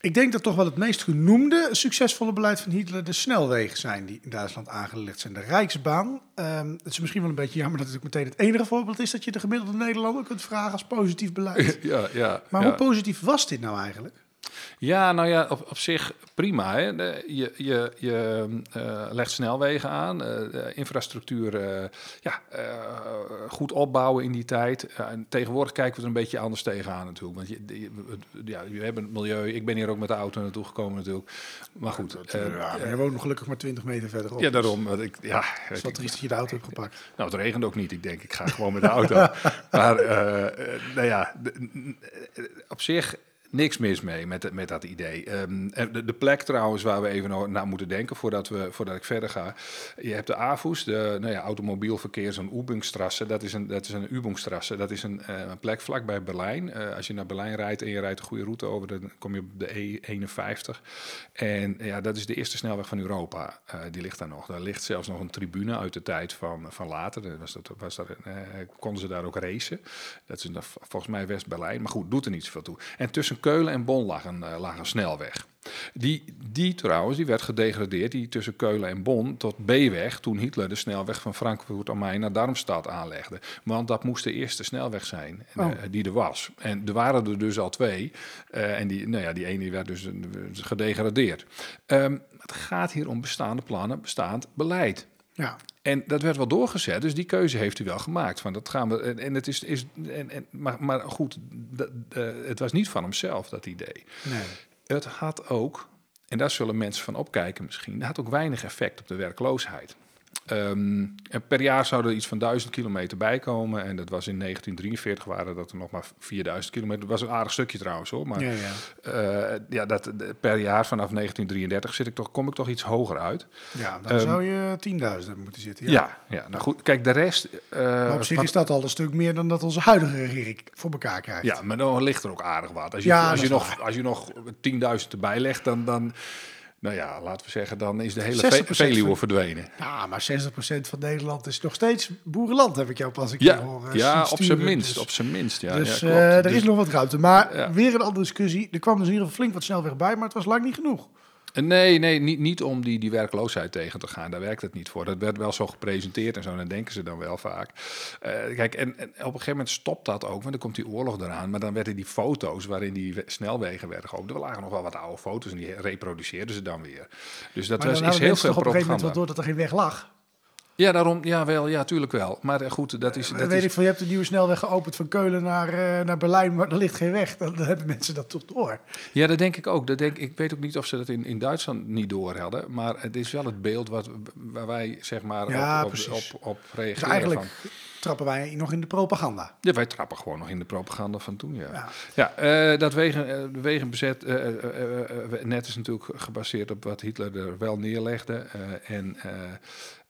ik denk dat toch wel het meest genoemde succesvolle beleid van Hitler de snelwegen zijn die in Duitsland aangelegd zijn. De Rijksbaan. Um, het is misschien wel een beetje jammer dat het meteen het enige voorbeeld is dat je de gemiddelde Nederlander kunt vragen als positief beleid. *laughs* Ja, ja, maar ja. hoe positief was dit nou eigenlijk? Ja, nou ja, op, op zich prima. Hè. je je, je uh, legt snelwegen aan, uh, infrastructuur uh, ja, goed opbouwen in die tijd. en tegenwoordig kijken we er een beetje anders tegenaan natuurlijk. Want je, je, ja, je hebben het milieu. Ik ben hier ook met de auto naartoe gekomen natuurlijk. Maar goed. Ja, we wonen gelukkig maar 20 meter verderop. Ja, daarom. Dus ik, ja, het is wat triest dat je de auto hebt gepakt. Nou, het regent ook niet. Ik denk, ik ga gewoon met de auto. *laughs* maar nou ja, op zich niks mis mee met, met dat idee. Um, de, de, plek trouwens waar we even naar moeten denken voordat, we, voordat ik verder ga. Je hebt de AVUS, de nou ja, automobielverkeer, zo'n Ubungstrasse. Dat is een, dat is een Ubungstrasse. Dat is een, uh, een plek vlakbij Berlijn. Uh, als je naar Berlijn rijdt en je rijdt een goede route over, dan kom je op de E51. En ja, dat is de eerste snelweg van Europa. Uh, die ligt daar nog. Daar ligt zelfs nog een tribune uit de tijd van, van later. Was dat, was dat, konden ze daar ook racen. Dat is volgens mij West-Berlijn. Maar goed, doet er niet zoveel toe. En tussen Keulen en Bonn lag een, uh, lag een snelweg. Die, die trouwens, die werd gedegradeerd, die tussen Keulen en Bonn, tot B-weg, toen Hitler de snelweg van Frankfurt am Main naar Darmstadt aanlegde. Want dat moest de eerste snelweg zijn oh. uh, die er was. En er waren er dus al twee. Uh, en die, nou ja, die ene werd dus gedegradeerd. Um, het gaat hier om bestaande plannen, bestaand beleid. Ja. En dat werd wel doorgezet, dus die keuze heeft u wel gemaakt. Van dat gaan we, en, en het is, is en, en, maar, maar goed, dat, uh, het was niet van hemzelf, dat idee. Nee. Het had ook, en daar zullen mensen van opkijken misschien, het had ook weinig effect op de werkloosheid. Um, per jaar zou er iets van 1000 kilometer bij komen. En dat was in 1943 waren dat er nog maar 4000 kilometer. Dat was een aardig stukje trouwens hoor. Maar ja, ja. Uh, ja dat, per jaar vanaf 1933 zit ik toch, kom ik toch iets hoger uit. Ja, dan um, zou je 10.000 moeten zitten. Ja. ja, ja, nou goed. Kijk, de rest... Uh, maar op zich is dat al een stuk meer dan dat onze huidige regering voor elkaar krijgt. Ja, maar dan ligt er ook aardig wat. Als je, als je, nog, als je nog 10.000 erbij legt, dan... dan nou ja, laten we zeggen, dan is de hele Ve Veluwe van, verdwenen. Ja, maar 60% van Nederland is nog steeds boerenland, heb ik jou pas een ja, keer horen. Ja, op zijn minst, dus, op zijn minst. Ja, dus ja, uh, er dus, is nog wat ruimte. Maar weer een andere discussie. Er kwam dus in ieder geval flink wat snelweg bij, maar het was lang niet genoeg. Nee, nee niet, niet om die, die werkloosheid tegen te gaan. Daar werkt het niet voor. Dat werd wel zo gepresenteerd en zo. Dan denken ze dan wel vaak. Uh, kijk, en, en, op een gegeven moment stopt dat ook. Want dan komt die oorlog eraan. Maar dan werden die foto's waarin die snelwegen werden geopend. Er lagen nog wel wat oude foto's en die reproduceerden ze dan weer. Dus dat was, is heel veel propaganda. op een gegeven moment wel door dat er geen weg lag. Ja, daarom, ja, wel, ja, tuurlijk wel. Maar goed, dat is. Dat weet is... ik van, je hebt een nieuwe snelweg geopend van Keulen naar, uh, naar Berlijn, maar er ligt geen weg. Dan, dan, hebben mensen dat toch door. Ja, dat denk ik ook. Dat denk, ik weet ook niet of ze dat in, in Duitsland niet door hadden. Maar het is wel het beeld wat, waar wij zeg maar ja, op, op, op, op, reageren. Dus eigenlijk van. trappen wij nog in de propaganda. Ja, wij trappen gewoon nog in de propaganda van toen, ja. Ja, ja uh, dat wegen, uh, wegenbezet net is natuurlijk gebaseerd op wat Hitler er wel neerlegde. en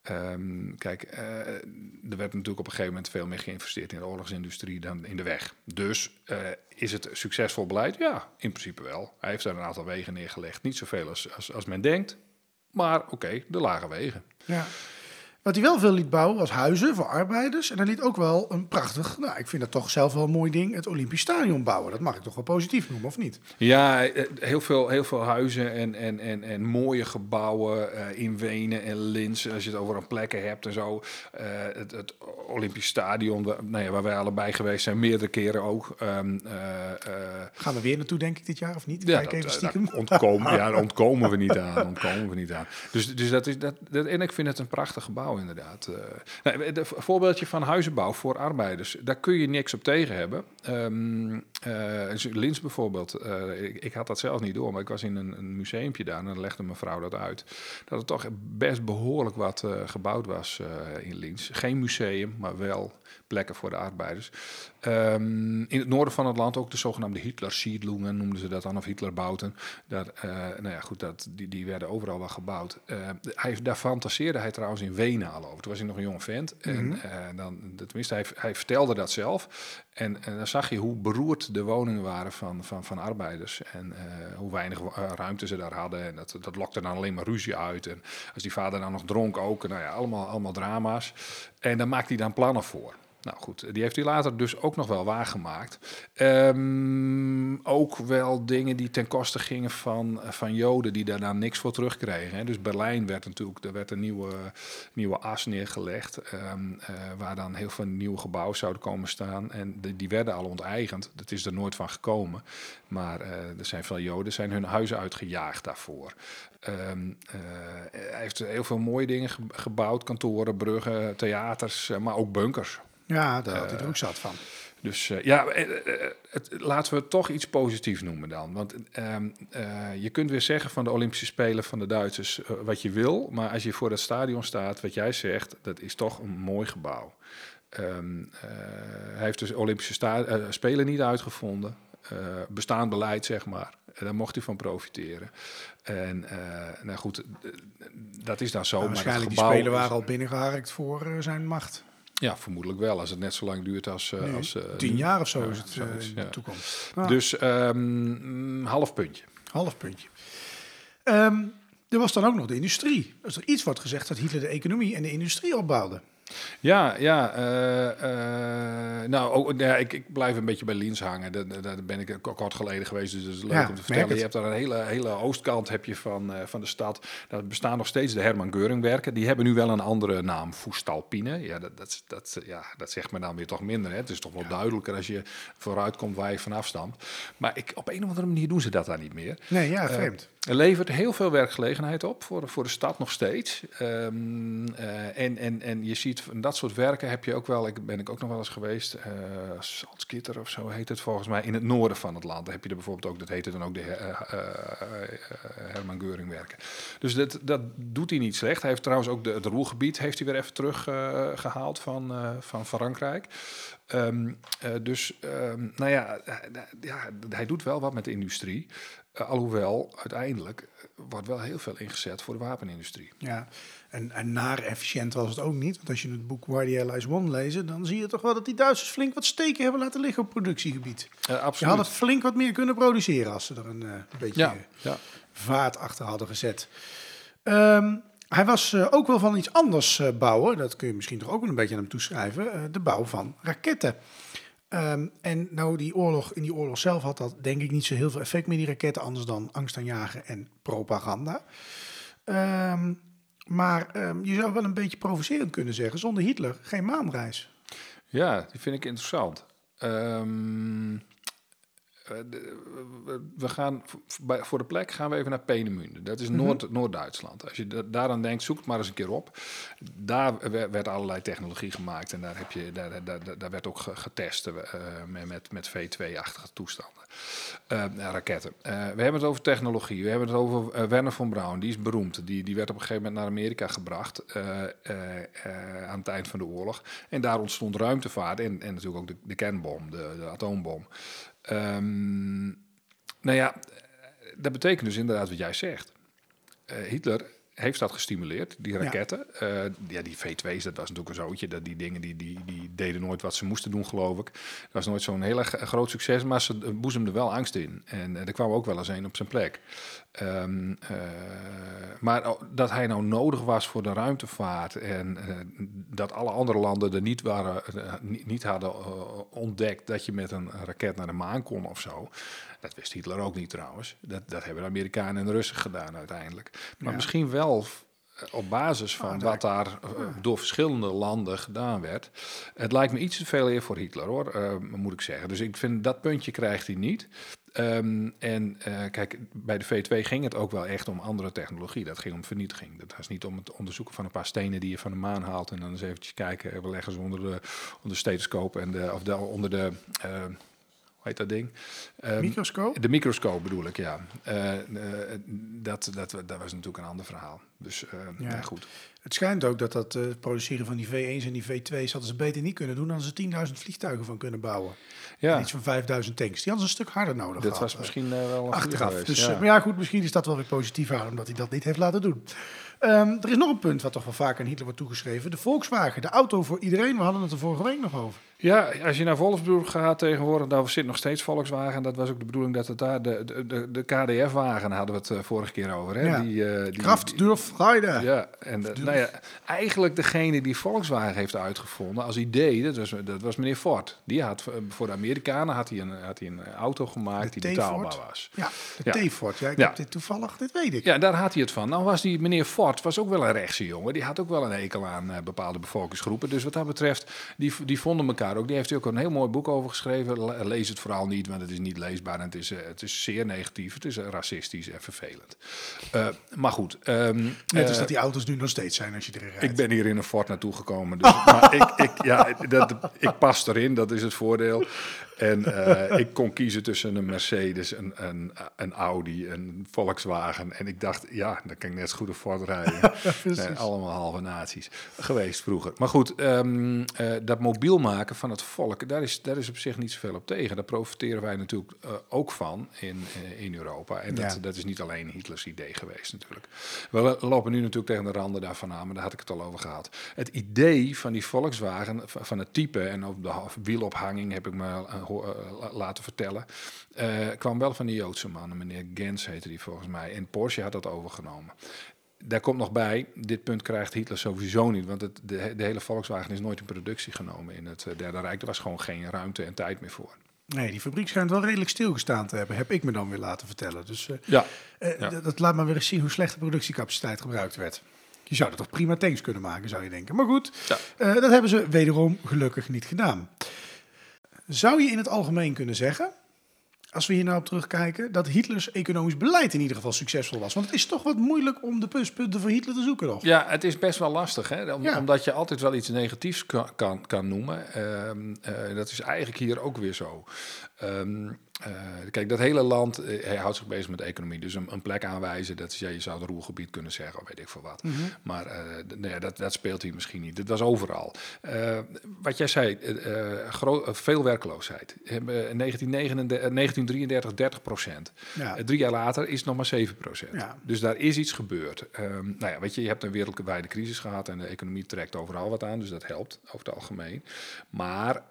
Ehm, kijk, eh, er werd natuurlijk op een gegeven moment veel meer geïnvesteerd in de oorlogsindustrie dan in de weg. Dus eh, is het succesvol beleid? Ja, in principe wel. Hij heeft daar een aantal wegen neergelegd. Niet zoveel als, als, als men denkt, maar oké, de lage wegen. Ja. Wat hij wel veel liet bouwen was huizen voor arbeiders. En hij liet ook wel een prachtig, nou ik vind dat toch zelf wel een mooi ding, het Olympisch Stadion bouwen. Dat mag ik toch wel positief noemen, of niet? Ja, eh, heel veel, heel veel huizen en, en, en, en mooie gebouwen uh, in Wenen en Linz. Als je het over een plekken hebt en zo. Uh, het, het Olympisch Stadion, waar, nou ja, waar wij allebei geweest zijn, meerdere keren ook. Um, Gaan we weer naartoe, denk ik, dit jaar of niet? Ja, Kijk even stiekem. ontkomen, *laughs* ja, ontkomen we niet aan. Ontkomen we niet aan. Dus, dus dat is dat, dat, en ik vind het een prachtig gebouw inderdaad. Uh, nou, een voorbeeldje van huizenbouw voor arbeiders. Daar kun je niks op tegen hebben. Um, uh, Lins bijvoorbeeld. Uh, ik, ik, had dat zelf niet door, maar ik was in een, een museumpje daar en dan legde mevrouw dat uit. Dat er toch best behoorlijk wat gebouwd was in Lins. Geen museum, maar wel plekken voor de arbeiders. Um, in het noorden van het land ook de zogenaamde Hitler-siedlungen noemden ze dat dan, of Hitlerbouten. Daar, nou ja, goed, dat, die, die werden overal wel gebouwd. hij, daar fantaseerde hij trouwens in Wenen al over. Toen was hij nog een jong vent. En mm -hmm. dan, tenminste, hij, hij vertelde dat zelf. En, en, dan zag je hoe beroerd de woningen waren van, van, van arbeiders. En uh, hoe weinig ruimte ze daar hadden. En dat, dat lokte dan alleen maar ruzie uit. En als die vader dan nog dronk ook. Nou ja, allemaal, allemaal drama's. En daar maakt hij dan plannen voor. Nou goed, die heeft hij later dus ook nog wel waargemaakt. Um, ook wel dingen die ten koste gingen van, van Joden, die daarna niks voor terugkregen. Hè. Dus Berlijn werd natuurlijk, er werd een nieuwe, nieuwe as neergelegd, um, uh, waar dan heel veel nieuwe gebouwen zouden komen staan. En die werden al onteigend. Dat is er nooit van gekomen. Maar uh, er zijn veel Joden, zijn hun huizen uitgejaagd daarvoor. Um, uh, hij heeft heel veel mooie dingen gebouwd, kantoren, bruggen, theaters, maar ook bunkers. Ja, daar had hij er ook zat van. Dus uh, ja, het, laten we het toch iets positiefs noemen dan. Want uh, je kunt weer zeggen van de Olympische Spelen van de Duitsers wat je wil. Maar als je voor dat stadion staat, wat jij zegt, dat is toch een mooi gebouw. Um, hij heeft dus Olympische Spelen niet uitgevonden. bestaand beleid, zeg maar. Daar mocht hij van profiteren. En nou goed, dat is dan zo. Nou, waarschijnlijk maar die Spelen waren al binnengeharkt voor zijn macht. Ja, vermoedelijk wel. Als het net zo lang duurt als... Nee, als uh, tien jaar of zo is het uh, in de toekomst. Ah. Dus um, half puntje. Half puntje. Um, er was dan ook nog de industrie. Als er iets wordt gezegd dat Hitler de economie en de industrie opbouwde. Ja, ja. Uh, uh, nou, ook, ja, ik, ik, blijf een beetje bij Liens hangen. Daar, daar ben ik kort geleden geweest, dus dat is leuk ja, om te vertellen. Je hebt daar een hele, hele oostkant heb je van, uh, van de stad. Daar bestaan nog steeds de Herman Geuringwerken. Die hebben nu wel een andere naam, Voestalpine. Ja, dat, dat, dat, ja, dat zegt me dan weer toch minder. Hè. Het is toch wel ja. duidelijker als je vooruit komt waar je vanaf stamt. Maar ik, op een of andere manier doen ze dat daar niet meer. Nee, ja, vreemd. Er levert heel veel werkgelegenheid op voor, voor de stad nog steeds. Um, en, en, en je ziet dat soort werken heb je ook wel, ik ben ik ook nog wel eens geweest, uh, of zo heet het volgens mij, in het noorden van het land. Daar heb je er bijvoorbeeld ook, dat heette dan ook de uh, Herman Geuring werken. Dus dat, dat doet hij niet slecht. Hij heeft trouwens ook de, het Roelgebied heeft hij weer even teruggehaald van, van Frankrijk. Um, dus, um, nou ja, ja, hij doet wel wat met de industrie. Uh, alhoewel, uiteindelijk wordt wel heel veel ingezet voor de wapenindustrie. Ja, en, en naar efficiënt was het ook niet. Want als je het boek Why the Allies Won lezen, dan zie je toch wel dat die Duitsers flink wat steken hebben laten liggen op productiegebied. Uh, absoluut. Je had het flink wat meer kunnen produceren als ze er een, een beetje ja, ja. vaart achter hadden gezet. Um, hij was uh, ook wel van iets anders uh, bouwen. Dat kun je misschien toch ook wel een beetje aan hem toeschrijven. De bouw van raketten. Um, en nou, die oorlog, in die oorlog zelf had dat denk ik niet zo heel veel effect met die raketten. Anders dan angst aanjagen en propaganda. Um, maar um, je zou wel een beetje provocerend kunnen zeggen. Zonder Hitler geen maanreis. Ja, die vind ik interessant. We gaan voor de plek gaan we even naar Peenemünde. Dat is Noord, Noord-Duitsland. Als je daaraan denkt, zoek het maar eens een keer op. Daar werd allerlei technologie gemaakt en daar, heb je, daar, daar, daar werd ook getest uh, met, met V2-achtige toestanden. Uh, raketten. Uh, we hebben het over technologie. We hebben het over Werner von Braun. Die is beroemd. Die, die werd op een gegeven moment naar Amerika gebracht aan het eind van de oorlog. En daar ontstond ruimtevaart en, en natuurlijk ook de, de kernbom, de, de atoombom. Um, nou ja, dat betekent dus inderdaad wat jij zegt. Uh, Hitler heeft dat gestimuleerd, die raketten. Ja, ja die V2's, dat was natuurlijk een zootje. Dat die dingen die, die, die deden nooit wat ze moesten doen, geloof ik. Dat was nooit zo'n heel erg groot succes, maar ze boezemden wel angst in. En er kwam ook wel eens een op zijn plek. Um, maar dat hij nou nodig was voor de ruimtevaart en uh, dat alle andere landen er niet, waren, niet hadden ontdekt dat je met een raket naar de maan kon of zo. Dat wist Hitler ook niet trouwens. Dat, dat hebben de Amerikanen en de Russen gedaan uiteindelijk. Maar ja. misschien wel op basis van oh, wat daar uh, door verschillende landen gedaan werd. Het lijkt me iets te veel eer voor Hitler, hoor, uh, moet ik zeggen. Dus ik vind dat puntje krijgt hij niet. Um, en uh, kijk, bij de V2 ging het ook wel echt om andere technologie. Dat ging om vernietiging. Dat was niet om het onderzoeken van een paar stenen die je van de maan haalt en dan eens eventjes kijken. We leggen ze onder de, onder de stethoscoop en de, of de, onder de heet dat ding? Um, microscoop? De microscoop bedoel ik, ja. Uh, uh, dat, dat, dat was natuurlijk een ander verhaal. Dus uh, ja. ja. goed. Het schijnt ook dat dat produceren van die V1's en die V2's hadden ze beter niet kunnen doen. Dan ze 10.000 vliegtuigen van kunnen bouwen. Ja. En iets van 5.000 tanks. Die hadden ze een stuk harder nodig. Dat was misschien wel een achteraf. Dus, ja. maar ja, goed, misschien is dat wel weer positief aan, omdat hij dat niet heeft laten doen. Um, er is nog een punt wat toch wel vaak aan Hitler wordt toegeschreven. De Volkswagen, de auto voor iedereen. We hadden het er vorige week nog over. Ja, als je naar Wolfsburg gaat tegenwoordig, daar zit nog steeds Volkswagen. Dat was ook de bedoeling dat het daar, de, de, de KDF-wagen hadden we het uh, vorige keer over. Hè? Ja. Die, uh, die, Kraft durch Freude. Ja, en de, nou ja, eigenlijk degene die Volkswagen heeft uitgevonden als idee, dat was, dat was meneer Ford. Die had voor de Amerikanen had hij een, had hij een auto gemaakt de die betaalbaar was. Ja, de ja. T-Ford. Ja, ik ja. heb dit toevallig, dit weet ik. Ja, daar had hij het van. Nou was die meneer Ford was ook wel een rechtse jongen. Die had ook wel een hekel aan uh, bepaalde bevolkingsgroepen. Dus wat dat betreft, die, die vonden elkaar ook. Die heeft ook een heel mooi boek over geschreven. Lees het vooral niet, want het is niet leesbaar en het is, uh, het is zeer negatief. Het is uh, racistisch en vervelend. Uh, maar goed. Um, Net als dat die auto's nu nog steeds zijn als je erin rijdt. Ik ben hier in een Ford naartoe gekomen. Dus, *laughs* maar ik, ik, ja, dat, ik pas erin, dat is het voordeel. En uh, ik kon kiezen tussen een Mercedes, een, een, een, Audi, een Volkswagen. En ik dacht, ja, dan kan ik net zo goed een Ford rijden. *laughs* nee, allemaal halve naties geweest vroeger. Maar goed, um, uh, dat mobiel maken van het volk, daar is, daar is op zich niet zoveel op tegen. Daar profiteren wij natuurlijk uh, ook van in, in Europa. En dat, ja. dat is niet alleen Hitlers idee geweest natuurlijk. We lopen nu natuurlijk tegen de randen daarvan aan, maar daar had ik het al over gehad. Het idee van die Volkswagen, van het type en op de wielophanging heb ik me laten vertellen. Uh, kwam wel van die Joodse man, meneer Gens heette die volgens mij. En Porsche had dat overgenomen. Daar komt nog bij, dit punt krijgt Hitler sowieso niet, want het, de, de hele Volkswagen is nooit in productie genomen in het Derde Rijk. Er was gewoon geen ruimte en tijd meer voor. Nee, die fabriek schijnt wel redelijk stilgestaan te hebben, heb ik me dan weer laten vertellen. Dus uh, ja. Uh, ja. dat laat maar weer eens zien hoe slecht de productiecapaciteit gebruikt werd. Je zou er toch prima tanks kunnen maken, zou je denken. Maar goed, ja. uh, dat hebben ze wederom gelukkig niet gedaan. Zou je in het algemeen kunnen zeggen, als we hier nou op terugkijken, dat Hitlers economisch beleid in ieder geval succesvol was? Want het is toch wat moeilijk om de pluspunten van Hitler te zoeken, nog? Ja, het is best wel lastig, hè? Om, ja. omdat je altijd wel iets negatiefs kan, kan, kan noemen. Um, uh, dat is eigenlijk hier ook weer zo. Um, uh, kijk, dat hele land uh, hij houdt zich bezig met de economie. Dus een, een, plek aanwijzen, dat is, ja, je zou het roergebied kunnen zeggen, of weet ik veel wat. Mm -hmm. Maar uh, nee, dat, dat, speelt hier misschien niet. Dat was overal. wat jij zei, veel werkloosheid. In 1933 30 procent. Ja. drie jaar later is het nog maar 7 procent. Ja. Dus daar is iets gebeurd. Um, nou ja, weet je, je hebt een wereldwijde crisis gehad en de economie trekt overal wat aan. Dus dat helpt over het algemeen. Maar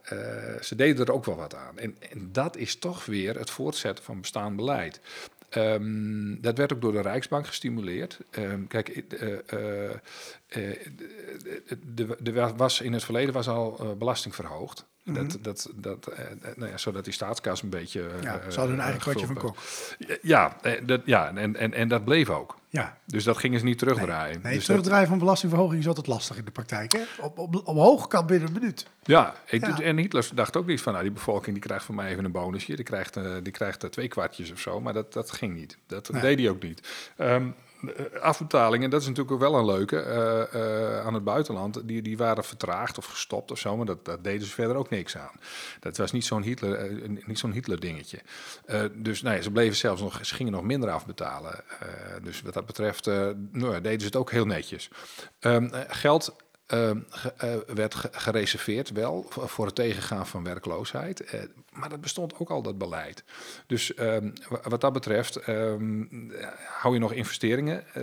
ze deden er ook wel wat aan. En, en dat is toch weer het voortzetten van bestaand beleid. Um, dat werd ook door de Rijksbank gestimuleerd. Um, kijk, uh, uh, uh, er was in het verleden was al belasting verhoogd. Mm -hmm. Dat, dat, dat, nou ja, zodat die staatskas een beetje. Ja, ze hadden hun eigen kwartje van kok. Ja, dat, ja en, en, en dat bleef ook. Ja. Dus dat gingen ze niet terugdraaien. Nee, nee dus terugdraaien dat... van belastingverhoging is altijd lastig in de praktijk. Hè? Op, op, op hoog kan binnen een minuut. Ja, ik, ja, en Hitler dacht ook niet van, nou, die bevolking die krijgt van mij even een bonusje. Die krijgt, uh, die krijgt uh, twee kwartjes of zo, maar dat, dat ging niet. Dat nee. deed hij ook niet. Um, afbetalingen, dat is natuurlijk ook wel een leuke, uh, uh, aan het buitenland, die, die waren vertraagd of gestopt of zo, maar dat, dat deden ze verder ook niks aan. Dat was niet zo'n Hitler, niet zo'n Hitler dingetje. dus nee, ze bleven zelfs nog, ze gingen nog minder afbetalen. dus wat dat betreft, nou, deden ze het ook heel netjes. Um, geld ehm, eh, werd ge- gereserveerd wel voor het tegengaan van werkloosheid. Eh, maar dat bestond ook al, dat beleid. Dus ehm, wa- wat dat betreft ehm, hou je nog investeringen. eh,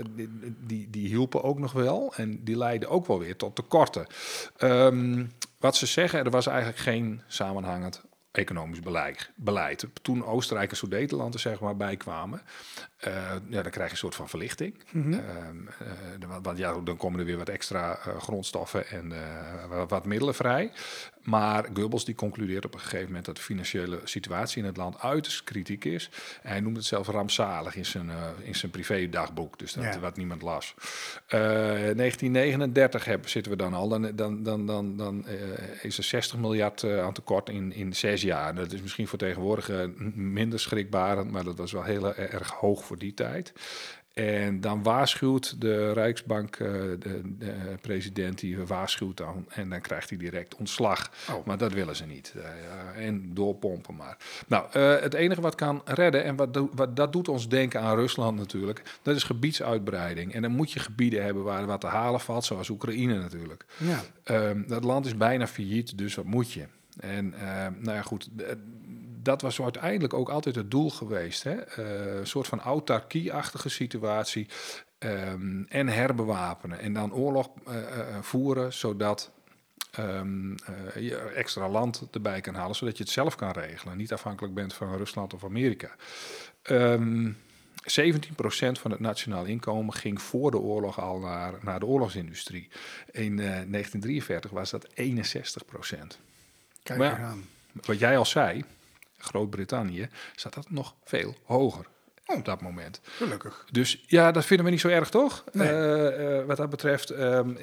die, die, hielpen ook nog wel. En die leidden ook wel weer tot tekorten. Wat ze zeggen, er was eigenlijk geen samenhangend economisch beleid. beleid. Toen Oostenrijk en Sudetenland er zeg maar bij kwamen, eh, ja, dan krijg je een soort van verlichting. Mhm. Ehm, eh, want, ja, dan komen er weer wat extra eh, grondstoffen en wat, wat middelen vrij. Maar Goebbels die concludeert op een gegeven moment dat de financiële situatie in het land uiterst kritiek is. En hij noemt het zelfs rampzalig in zijn, eh, in zijn privé-dagboek, dus dat Ja. wat niemand las. Eh 1939 hebben, zitten we dan al, dan, dan, dan, dan, dan eh, is er 60 miljard aan tekort in, in zes jaar. Dat is misschien voor tegenwoordig minder schrikbarend, maar dat was wel heel erg hoog voor die tijd. En dan waarschuwt de Rijksbank, eh, de, de president, die waarschuwt dan. En dan krijgt hij direct ontslag. Oh. Maar dat willen ze niet. Eh, en doorpompen maar. Nou, eh, het enige wat kan redden, en wat, wat dat doet ons denken aan Rusland natuurlijk, dat is gebiedsuitbreiding. En dan moet je gebieden hebben waar wat te halen valt, zoals Oekraïne natuurlijk. Ja. Ehm, dat land is bijna failliet, dus wat moet je? En ehm, nou ja, goed, dat was uiteindelijk ook altijd het doel geweest. Hè? Eh, een soort van autarkie-achtige situatie. ehm, en herbewapenen. En dan oorlog eh, eh, voeren, zodat ehm, eh, je extra land erbij kan halen, zodat je het zelf kan regelen. Niet afhankelijk bent van Rusland of Amerika. Ehm 17% van het nationaal inkomen ging voor de oorlog al naar, naar de oorlogsindustrie. In eh, 1943 was dat 61%. Kijk Maar ja. Wat jij al zei, Groot-Brittannië, staat dat nog veel hoger Oh. op dat moment. Gelukkig. Dus ja, dat vinden we niet zo erg, toch? Nee. Eh, eh, wat dat betreft. ehm,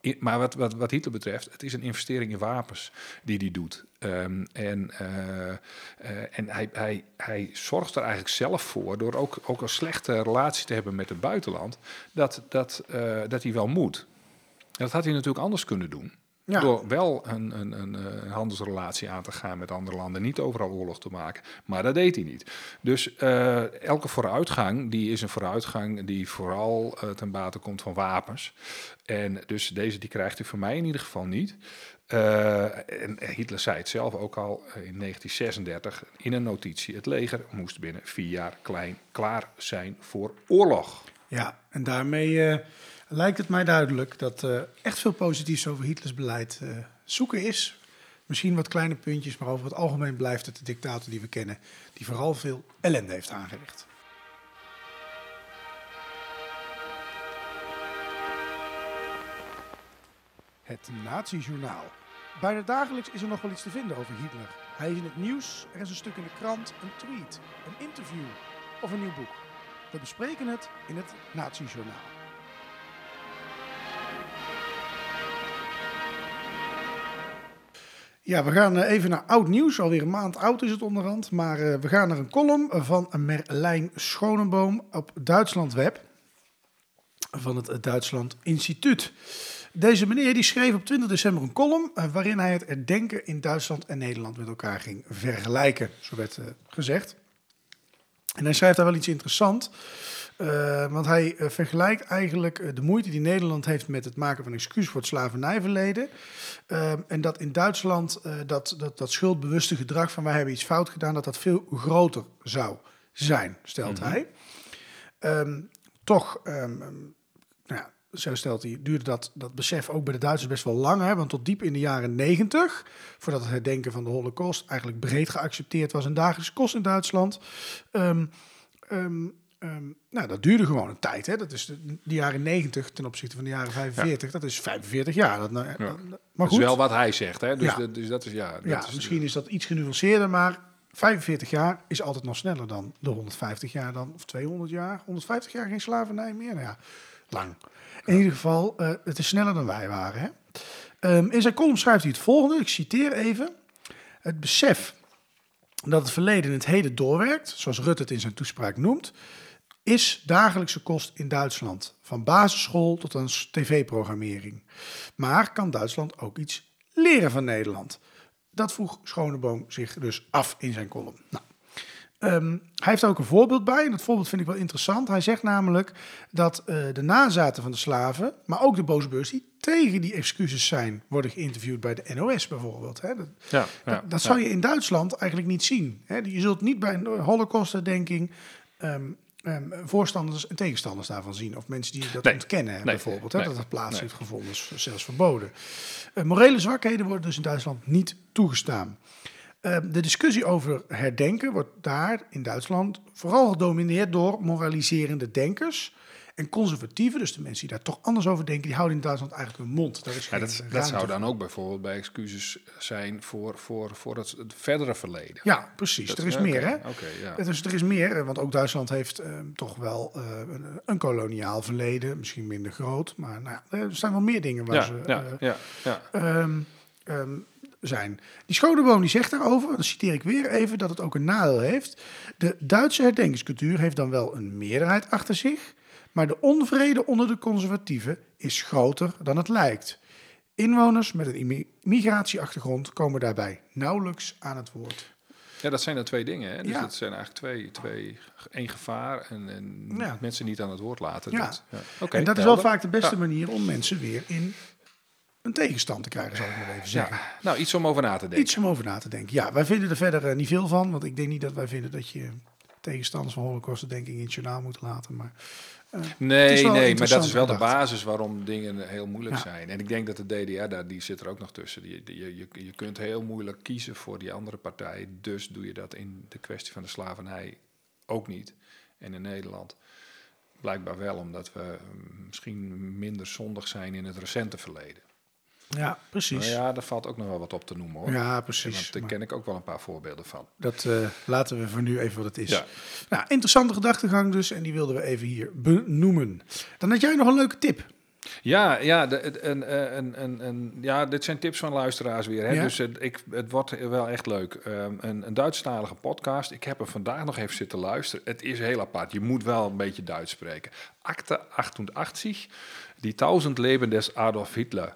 eh, maar wat, wat, wat Hitler betreft, het is een investering in wapens die hij doet. Ehm, en en hij, hij, hij zorgt er eigenlijk zelf voor, door ook, ook een slechte relatie te hebben met het buitenland, dat, dat, dat hij wel moet. En dat had hij natuurlijk anders kunnen doen. Ja. Door wel een, een, een, eh, een handelsrelatie aan te gaan met andere landen. Niet overal oorlog te maken. Maar dat deed hij niet. Dus eh, elke vooruitgang die is een vooruitgang die vooral eh, ten bate komt van wapens. En dus deze die krijgt u van mij in ieder geval niet. En Hitler zei het zelf ook al in 1936 in een notitie. Het leger moest binnen vier jaar klein klaar zijn voor oorlog. Ja, en daarmee lijkt het mij duidelijk dat eh, echt veel positiefs over Hitlers beleid eh, zoeken is. Misschien wat kleine puntjes, maar over het algemeen blijft het de dictator die we kennen, die vooral veel ellende heeft aangericht. Het Nazi-journaal. Bijna dagelijks is er nog wel iets te vinden over Hitler. Hij is in het nieuws, er is een stuk in de krant, een tweet, een interview of een nieuw boek. We bespreken het in het Nazi-journaal. Ja, we gaan eh, even naar oud nieuws. Alweer een maand oud is het onderhand. Maar eh, we gaan naar een column van Merlijn Schonenboom op Duitsland Web. Van het Duitsland Instituut. Deze meneer die schreef op 20 december een column eh, waarin hij het herdenken in Duitsland en Nederland met elkaar ging vergelijken. Zo werd gezegd. En hij schrijft daar wel iets interessants. Eh, want hij eh, vergelijkt eigenlijk eh, de moeite die Nederland heeft met het maken van excuus voor het slavernijverleden. En dat in Duitsland dat, dat, dat schuldbewuste gedrag van wij hebben iets fout gedaan, dat dat veel groter zou zijn, stelt hij. Ehm, toch, ehm, nou ja, zo stelt hij, duurde dat, dat besef ook bij de Duitsers best wel lang. Hè? Want tot diep in de jaren negentig, voordat het herdenken van de holocaust eigenlijk breed geaccepteerd was en dagelijkse kost in Duitsland. Ehm, ehm, ehm, nou, dat duurde gewoon een tijd. Hè? Dat is de, de jaren 90 ten opzichte van de jaren 45. Dat is 45 jaar. Dat, nou, dat- maar Dat goed, is wel wat hij zegt. Hè? Dus, Ja. dat, dus dat is ja. Dat ja, is, misschien is dat iets genuanceerder, maar 45 jaar is altijd nog sneller dan de 150 jaar dan, of 200 jaar. 150 jaar geen slavernij meer? Nou ja, lang. In ieder geval, eh, het is sneller dan wij waren. Hè? Ehm, in zijn column schrijft hij het volgende, ik citeer even. Het besef dat het verleden het heden doorwerkt, zoals Rutte het in zijn toespraak noemt, is dagelijkse kost in Duitsland. Van basisschool tot aan tv-programmering. Maar kan Duitsland ook iets leren van Nederland? Dat vroeg Schoneboom zich dus af in zijn column. Nou, Ehm, hij heeft daar ook een voorbeeld bij. En dat voorbeeld vind ik wel interessant. Hij zegt namelijk dat eh, de nazaten van de slaven, maar ook de boosbeurs die tegen die excuses zijn, worden geïnterviewd bij de NOS bijvoorbeeld. Hè. Dat, Ja, ja, dat, dat zou je in Duitsland eigenlijk niet zien. Hè. Je zult niet bij een holocaustherdenking ehm ehm, voorstanders en tegenstanders daarvan zien. Of mensen die dat Nee. ontkennen, Nee. bijvoorbeeld. Hè, Nee. dat het plaats heeft gevonden, is zelfs verboden. Eh, morele zwakheden worden dus in Duitsland niet toegestaan. Eh, de discussie over herdenken wordt daar in Duitsland vooral gedomineerd door moraliserende denkers. En conservatieven, dus de mensen die daar toch anders over denken, die houden in Duitsland eigenlijk hun mond. Daar is Ja, geen dat, zou dan ook bijvoorbeeld bij excuses zijn voor, voor, voor het, het verdere verleden. Ja, precies. Dat- er is ja, meer, hè? Ja. Dus er is meer, eh, want ook Duitsland heeft eh, toch wel eh, een, een koloniaal verleden. Misschien minder groot, maar nou, er zijn wel meer dingen waar ze ja, eh, ja, ja. ehm, ehm, zijn. Die Schoneboom die zegt daarover, dan citeer ik weer even, dat het ook een nadeel heeft. De Duitse herdenkingscultuur heeft dan wel een meerderheid achter zich, maar de onvrede onder de conservatieven is groter dan het lijkt. Inwoners met een migratieachtergrond komen daarbij nauwelijks aan het woord. Ja, dat zijn dan twee dingen. Hè? Dus Ja. dat zijn eigenlijk twee, twee één gevaar en, en Ja. mensen niet aan het woord laten. Ja. Dat, ja. Oké, en dat is wel vaak de beste manier om mensen weer in een tegenstand te krijgen, zal ik maar even zeggen. Ja. Nou, iets om over na te denken. Iets om over na te denken. Ja, wij vinden er verder eh, niet veel van, want ik denk niet dat wij vinden dat je tegenstanders van holocaustherdenking in het journaal moet laten. Maar is Nee, nee, maar dat is wel de basis waarom dingen heel moeilijk Ja. zijn. En ik denk dat de DDR, daar, die zit er ook nog tussen. Die, die- je, je, je kunt heel moeilijk kiezen voor die andere partij. Dus doe je dat in de kwestie van de slavernij ook niet. En in Nederland blijkbaar wel, omdat we mm, misschien minder zondig zijn in het recente verleden. Ja, precies. Nou ja, ja, daar valt ook nog wel wat op te noemen hoor. precies. Want daar ken ik ook wel een paar voorbeelden van. Dat eh, laten we voor nu even wat het is. Ja. Nou, interessante gedachtegang dus, en die wilden we even hier benoemen. Dan had jij nog een leuke tip. Ja, ja, de, en, en, en, en, ja, dit zijn tips van luisteraars weer. Hè? Ja. Dus het, ik, het wordt wel echt leuk. Ehm, een, een Duitsstalige podcast. Ik heb er vandaag nog even zitten luisteren. Het is heel apart. Je moet wel een beetje Duits spreken. Akte 88, die 1000 Leben des Adolf Hitler.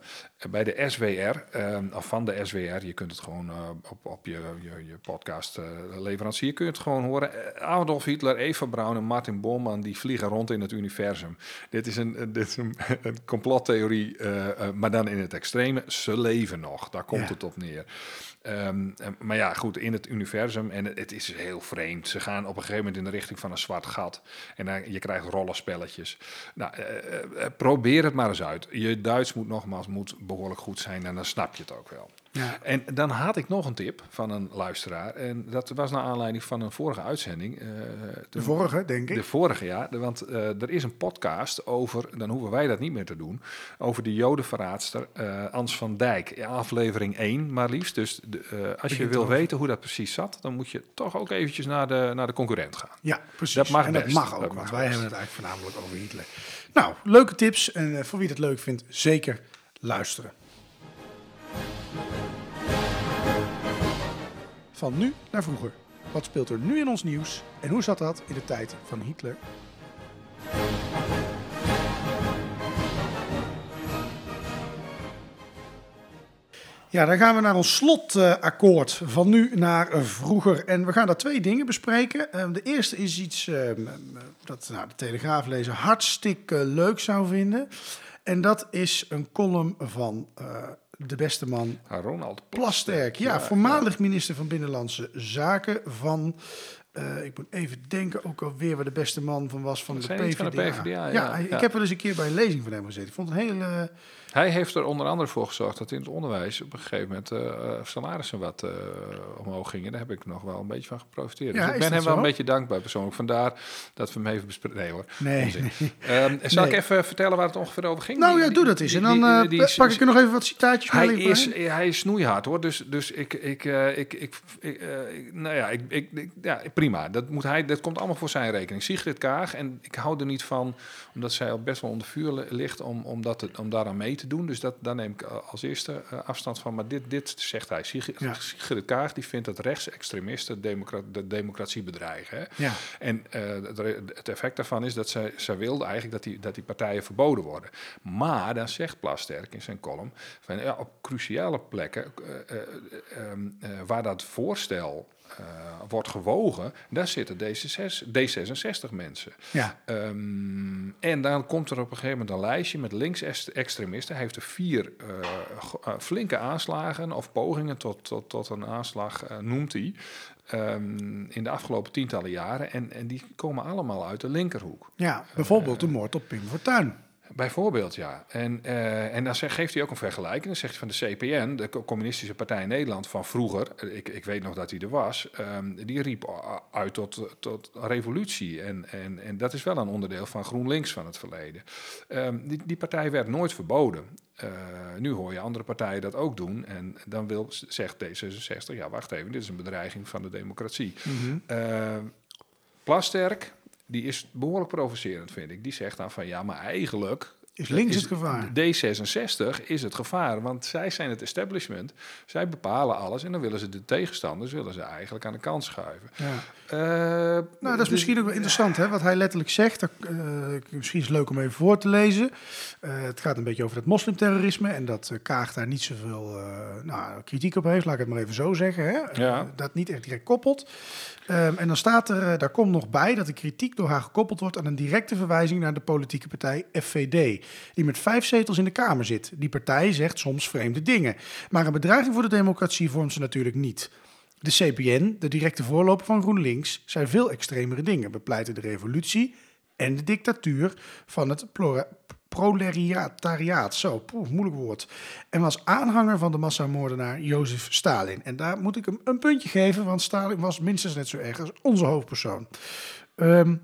Bij de SWR, ehm, of van de SWR. Je kunt het gewoon eh, op, op je, je, je podcast eh, leverancier kun je het gewoon horen. Eh, Adolf Hitler, Eva Braun en Martin Bormann, die vliegen rond in het universum. Dit is een, dit is een, *laughs* een complottheorie, maar dan in het extreme. Ze leven nog, daar komt Ja. het op neer. Ehm, eh, maar ja, goed, in het universum, en het, is heel vreemd. Ze gaan op een gegeven moment in de richting van een zwart gat. En dan, je krijgt rollenspelletjes. Nou, probeer het maar eens uit. Je Duits moet nogmaals moet behoorlijk goed zijn en dan snap je het ook wel. Ja. En dan had ik nog een tip van een luisteraar. En dat was naar aanleiding van een vorige uitzending. eh, De vorige, denk ik. de vorige, ja. Want eh, er is een podcast over, dan hoeven wij dat niet meer te doen, over de jodenverraadster eh Ans van Dijk. Ja, aflevering 1 maar liefst. Dus de, als je wil weten hoe dat precies zat, dan moet je toch ook eventjes naar de, naar de concurrent gaan. Ja, precies. Dat mag en dat best. mag ook, Dat want mag wij best. hebben het eigenlijk voornamelijk over Hitler. Nou, leuke tips. En voor wie het leuk vindt, zeker luisteren. Van nu naar vroeger. Wat speelt er nu in ons nieuws? En hoe zat dat in de tijd van Hitler? Ja, dan gaan we naar ons slotakkoord van nu naar vroeger. En we gaan daar twee dingen bespreken. Eh, de eerste is iets eh, dat nou, de Telegraaflezer hartstikke leuk zou vinden. En dat is een column van eh, de beste man Ah, Ronald Plasterk. Ja, voormalig minister van Binnenlandse Zaken van... eh, ik moet even denken ook alweer waar de beste man van was van, de, PvdA. van de PvdA, ja, ik ja. heb wel eens een keer bij een lezing van hem gezeten. Ik vond het een hele... Hij heeft er onder andere voor gezorgd dat in het onderwijs op een gegeven moment eh, salarissen wat eh, omhoog gingen. Daar heb ik nog wel een beetje van geprofiteerd. Ja, dus ik ben hem wel een beetje dankbaar persoonlijk. Vandaar dat we hem even bespreken. Nee hoor. Nee. *laughs* Ehm, zal Nee. ik even vertellen waar het ongeveer over ging? Nou Die- ja, doe dat eens. En dan die- die- pa- pak ik er nog even wat citaatjes hij mee. is, hij is snoeihard hoor, dus, dus ik, ik, ik, ik, nou ja, ik, ik, ik- ja, prima. Dat, moet hij, dat komt allemaal voor zijn rekening. Sigrid Kaag, en ik hou er niet van, omdat zij al best wel onder vuur li- ligt, om, om, dat om daaraan mee te doen. Dus dat, daar neem ik eh, als eerste eh, afstand van. Maar dit, dit zegt hij. Sigrid, Ja. Sigrid Kaag die vindt dat rechtsextremisten democra- de democratie bedreigen. Hè? Ja. En eh, het, effect daarvan is dat zij, zij wilde eigenlijk dat die, dat die partijen verboden worden. Maar dan zegt Plasterk in zijn column, van, ja, op cruciale plekken eh, eh, ehm, eh, waar dat voorstel wordt gewogen, daar zitten D66, D66 mensen. Ja. Ehm, en dan komt er op een gegeven moment een lijstje met linksextremisten. Hij heeft er vier eh, eh, flinke aanslagen of pogingen tot, tot, tot een aanslag, eh, noemt hij, ehm, in de afgelopen tientallen jaren. En, en die komen allemaal uit de linkerhoek. ja, bijvoorbeeld de moord op Pim Fortuyn. Bijvoorbeeld, ja. En, eh, en dan zegt, geeft hij ook een vergelijking. Dan zegt hij van de CPN, de Co- Communistische Partij in Nederland van vroeger, eh, ik, ik weet nog dat hij er was, ehm, die riep uit tot, tot revolutie. En, en, en dat is wel een onderdeel van GroenLinks van het verleden. Ehm, die, die partij werd nooit verboden. Eh, nu hoor je andere partijen dat ook doen. En dan wil, zegt D66, ja wacht even, dit is een bedreiging van de democratie. Eh, Plasterk, die is behoorlijk provocerend, vind ik. Die zegt dan van ja, maar eigenlijk. Is links het gevaar? D66 is het gevaar, want zij zijn het establishment. Zij bepalen alles en dan willen ze de tegenstanders willen ze eigenlijk aan de kant schuiven. Ja. Eh, Nou, dat is misschien ook wel interessant, hè, wat hij letterlijk zegt. Dat, eh, misschien is het leuk om even voor te lezen. Eh, het gaat een beetje over het moslimterrorisme en dat Kaag daar niet zoveel nou, kritiek op heeft, laat ik het maar even zo zeggen. Hè. Ja. Dat niet echt direct koppelt. Ehm, en dan staat er, daar komt nog bij dat de kritiek door haar gekoppeld wordt aan een directe verwijzing naar de politieke partij FVD, die met vijf zetels in de Kamer zit. Die partij zegt soms vreemde dingen, maar een bedreiging voor de democratie vormt ze natuurlijk niet. De CPN, de directe voorloper van GroenLinks, zei veel extremere dingen. Bepleiten de revolutie en de dictatuur van het proletariaat. Zo, poeh, moeilijk woord. En was aanhanger van de massamoordenaar Jozef Stalin. En daar moet ik hem een puntje geven, want Stalin was minstens net zo erg als onze hoofdpersoon. Ehm,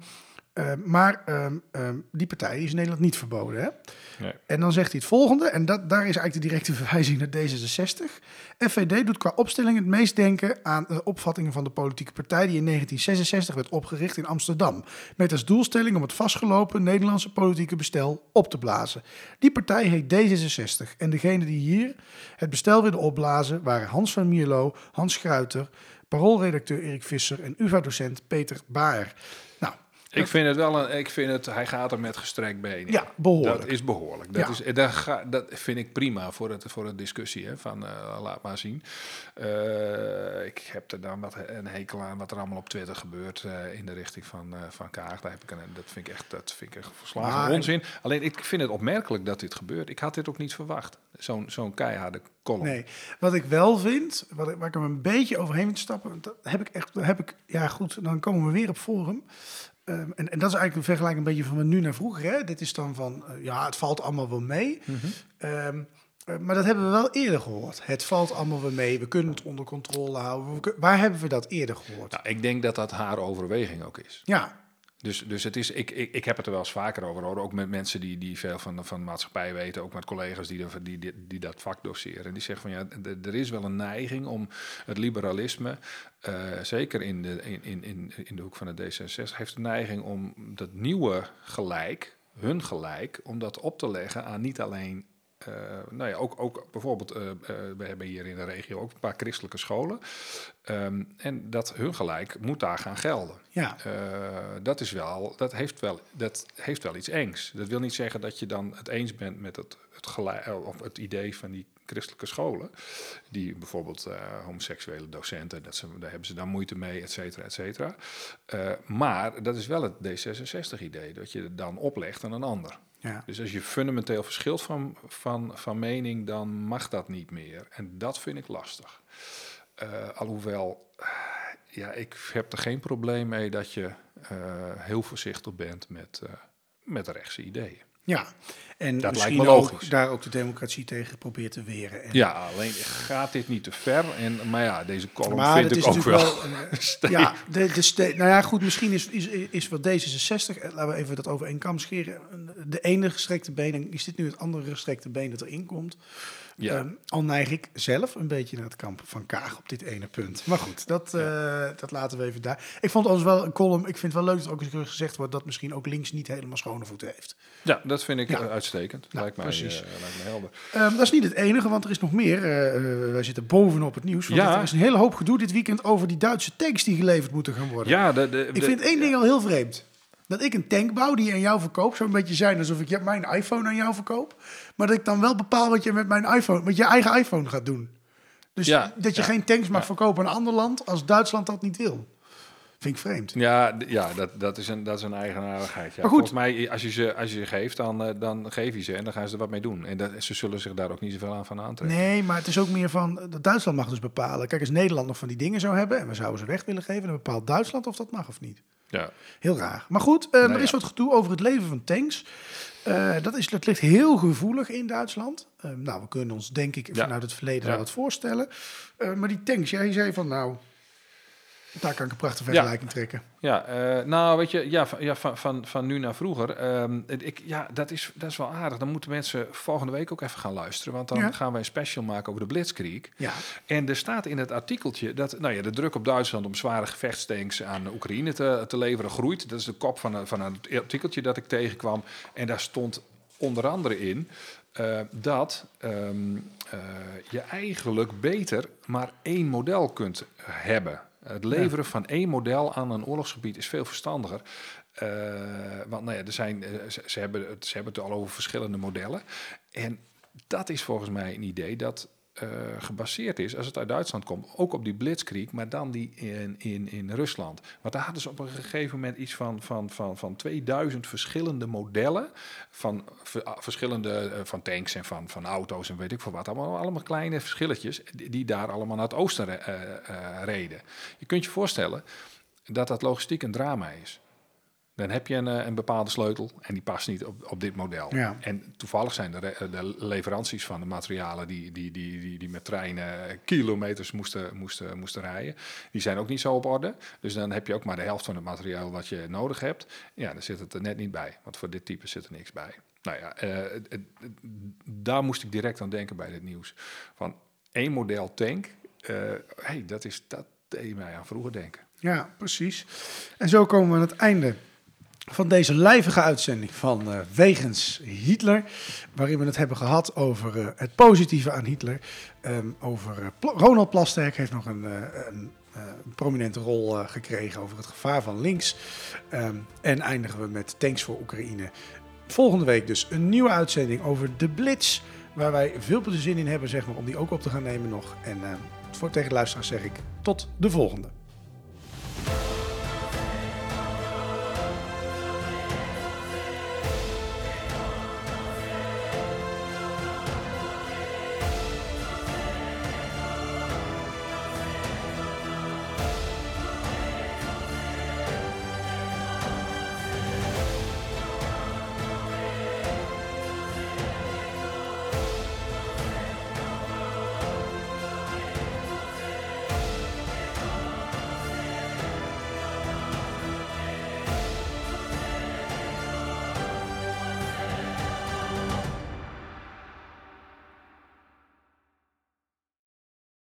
eh, maar ehm, ehm, die partij is in Nederland niet verboden. Hè? Nee. En dan zegt hij het volgende, en dat, daar is eigenlijk de directe *laughs* verwijzing naar D66. FVD doet qua opstelling het meest denken aan de opvattingen van de politieke partij die in 1966 werd opgericht in Amsterdam. Met als doelstelling om het vastgelopen Nederlandse politieke bestel op te blazen. Die partij heet D66 en degene die hier het bestel wilden opblazen waren Hans van Mierlo, Hans Schruiter, paroolredacteur Erik Visser en UvA-docent Peter Baer. Ik vind het wel een, ik vind het, hij gaat er met gestrekt been in. Ja, behoorlijk. Dat is behoorlijk. Dat, Ja. is, dat, ga, dat vind ik prima voor het, voor het discussie. Hè, van, eh, laat maar zien. Eh, ik heb er dan wat, een hekel aan wat er allemaal op Twitter gebeurt eh, in de richting van, van Kaag. Daar heb ik een, dat vind ik echt, dat vind ik echt verslagen Maar- onzin. Alleen ik vind het opmerkelijk dat dit gebeurt. Ik had dit ook niet verwacht. Zo'n zo'n keiharde column. Nee, wat ik wel vind, wat ik, waar ik hem een beetje overheen moet stappen, dat heb ik echt, heb ik, ja goed, dan komen we weer op Forum. Ehm, en, en dat is eigenlijk een vergelijking een beetje van nu naar vroeger. Hè? Dit is dan van, eh, ja, het valt allemaal wel mee. Ehm, eh, maar dat hebben we wel eerder gehoord. Het valt allemaal wel mee, we kunnen het onder controle houden. Waar hebben we dat eerder gehoord? Nou, ik denk dat dat haar overweging ook is. Ja, Dus, dus het is, ik, ik, ik heb het er wel eens vaker over gehoord. Ook met mensen die, die veel van, van maatschappij weten. Ook met collega's die, die, die, die dat vak doseren. En die zeggen van ja, er is wel een neiging om het liberalisme. eh, zeker in de, in, in, in, in de hoek van de D66. heeft de neiging om dat nieuwe gelijk, hun gelijk. om dat op te leggen aan niet alleen. Eh, nou ja, ook, ook bijvoorbeeld, eh, eh, we hebben hier in de regio ook een paar christelijke scholen. Ehm, en dat hun gelijk moet daar gaan gelden. ja. Dat, is wel, dat, heeft wel, dat heeft wel iets engs. Dat wil niet zeggen dat je dan het eens bent met het, het, gelijk, of het idee van die christelijke scholen. Die bijvoorbeeld homoseksuele docenten, dat ze, daar hebben ze dan moeite mee, et cetera, et cetera. Maar dat is wel het D66-idee, dat je het dan oplegt aan een ander. Ja. Dus als je fundamenteel verschilt van, van, van mening, dan mag dat niet meer. En dat vind ik lastig. Eh, alhoewel, ja, ik heb er geen probleem mee dat je eh, heel voorzichtig bent met, eh, met rechtse ideeën. Ja, en Dat misschien lijkt me ook logisch. daar ook de democratie tegen probeert te weren. En, Ja, alleen gaat dit niet te ver. En, maar ja, deze column Maar vind ik ook wel. wel... *laughs* steek. Ja, de, de ste- nou ja, goed, misschien is, is, is wat D66, eh, laten we even dat over één kam scheren. De ene gestrekte been, en is dit nu het andere gestrekte been dat erin komt. Ja. Ehm, al neig ik zelf een beetje naar het kamp van Kaag op dit ene punt. Maar goed, dat, eh, dat laten we even daar. Ik vond ons wel een column, ik vind het wel leuk dat ook eens gezegd wordt dat misschien ook links niet helemaal schone voeten heeft. ja, dat vind ik Ja. eh, uitstekend. Nou, lijkt, mij, precies. eh, lijkt me helder. Ehm, dat is niet het enige, want er is nog meer. Wij zitten bovenop het nieuws. Want Ja. Er is een hele hoop gedoe dit weekend over die Duitse tanks die geleverd moeten gaan worden. Ja, de, de, Ik de- vind één ding al heel vreemd. Dat ik een tank bouw die aan jou verkoop. Zou een beetje zijn alsof ik je- mijn iPhone aan jou verkoop. Maar dat ik dan wel bepaal wat je met mijn iPhone, met je eigen iPhone gaat doen. Dus Ja, dat je ja, geen tanks mag ja. verkopen aan een ander land als Duitsland dat niet wil. Vind ik vreemd. Ja, ja dat, dat, is een, dat is een eigenaardigheid. Ja. Maar goed. Volgens mij, als je ze, als je ze geeft, dan, eh, dan geef je ze en dan gaan ze er wat mee doen. En dat, ze zullen zich daar ook niet zoveel aan van aantrekken. Nee, maar het is ook meer van, dat Duitsland mag dus bepalen. Kijk, als Nederland nog van die dingen zou hebben en we zouden ze weg willen geven, dan bepaalt Duitsland of dat mag of niet. Ja. Heel raar. Maar goed, eh, er is ja. wat gedoe over het leven van tanks. Eh, dat, is, dat ligt heel gevoelig in Duitsland. Eh, nou, we kunnen ons denk ik Ja. vanuit het verleden Ja. wel wat voorstellen. Eh, maar die tanks, jij zei van nou, daar kan ik een prachtige vergelijking trekken. Ja, eh, nou weet je, ja, van, ja, van, van, van nu naar vroeger. ehm, ik, ja, dat is, dat is wel aardig. Dan moeten mensen volgende week ook even gaan luisteren. Want dan Ja. gaan wij een special maken over de Blitzkrieg. Ja, En er staat in het artikeltje dat nou ja, de druk op Duitsland om zware gevechtstanks aan Oekraïne te, te leveren groeit. Dat is de kop van, een- van het artikeltje dat ik tegenkwam. En daar stond onder andere in eh, dat ehm, eh, je eigenlijk beter maar één model kunt hebben. Het leveren van één model aan een oorlogsgebied is veel verstandiger. Eh, want nou ja, er zijn, eh, ze, ze hebben het, ze hebben het al over verschillende modellen. En dat is volgens mij een idee dat eh, gebaseerd is, als het uit Duitsland komt, ook op die blitzkrieg, maar dan die in, in, in Rusland. Want daar hadden ze op een gegeven moment iets van, van, van, van 2000 verschillende modellen van ah, verschillende eh, van tanks en van, van auto's en weet ik veel wat. Allemaal, allemaal kleine verschilletjes die, daar allemaal naar het oosten re- eh, reden. Je kunt je voorstellen dat dat logistiek een drama is. Dan heb je een, eh, een bepaalde sleutel en die past niet op, op dit model. Ja. En toevallig zijn de, re- de leveranties van de materialen die, die, die, die, die met treinen kilometers moesten, moesten, moesten rijden, die zijn ook niet zo op orde. Dus dan heb je ook maar de helft van het materiaal wat je nodig hebt. Ja, dan zit het er net niet bij, want voor dit type zit er niks bij. Nou ja, eh, daar moest ik direct aan denken bij dit nieuws. Van één model tank, eh, hey, dat, is, dat deed mij aan vroeger denken. ja, precies. En zo komen we aan het einde van deze lijvige uitzending van eh, Wegens Hitler. Waarin we het hebben gehad over eh, het positieve aan Hitler. Ehm, over eh, Ronald Plasterk heeft nog een, een prominente rol gekregen over het gevaar van links. Ehm, en eindigen we met Tanks voor Oekraïne. Volgende week dus een nieuwe uitzending over de Blitz. Waar wij veel plezier in hebben zeg maar, om die ook op te gaan nemen nog. En eh, voor tegen de luisteraars zeg ik tot de volgende.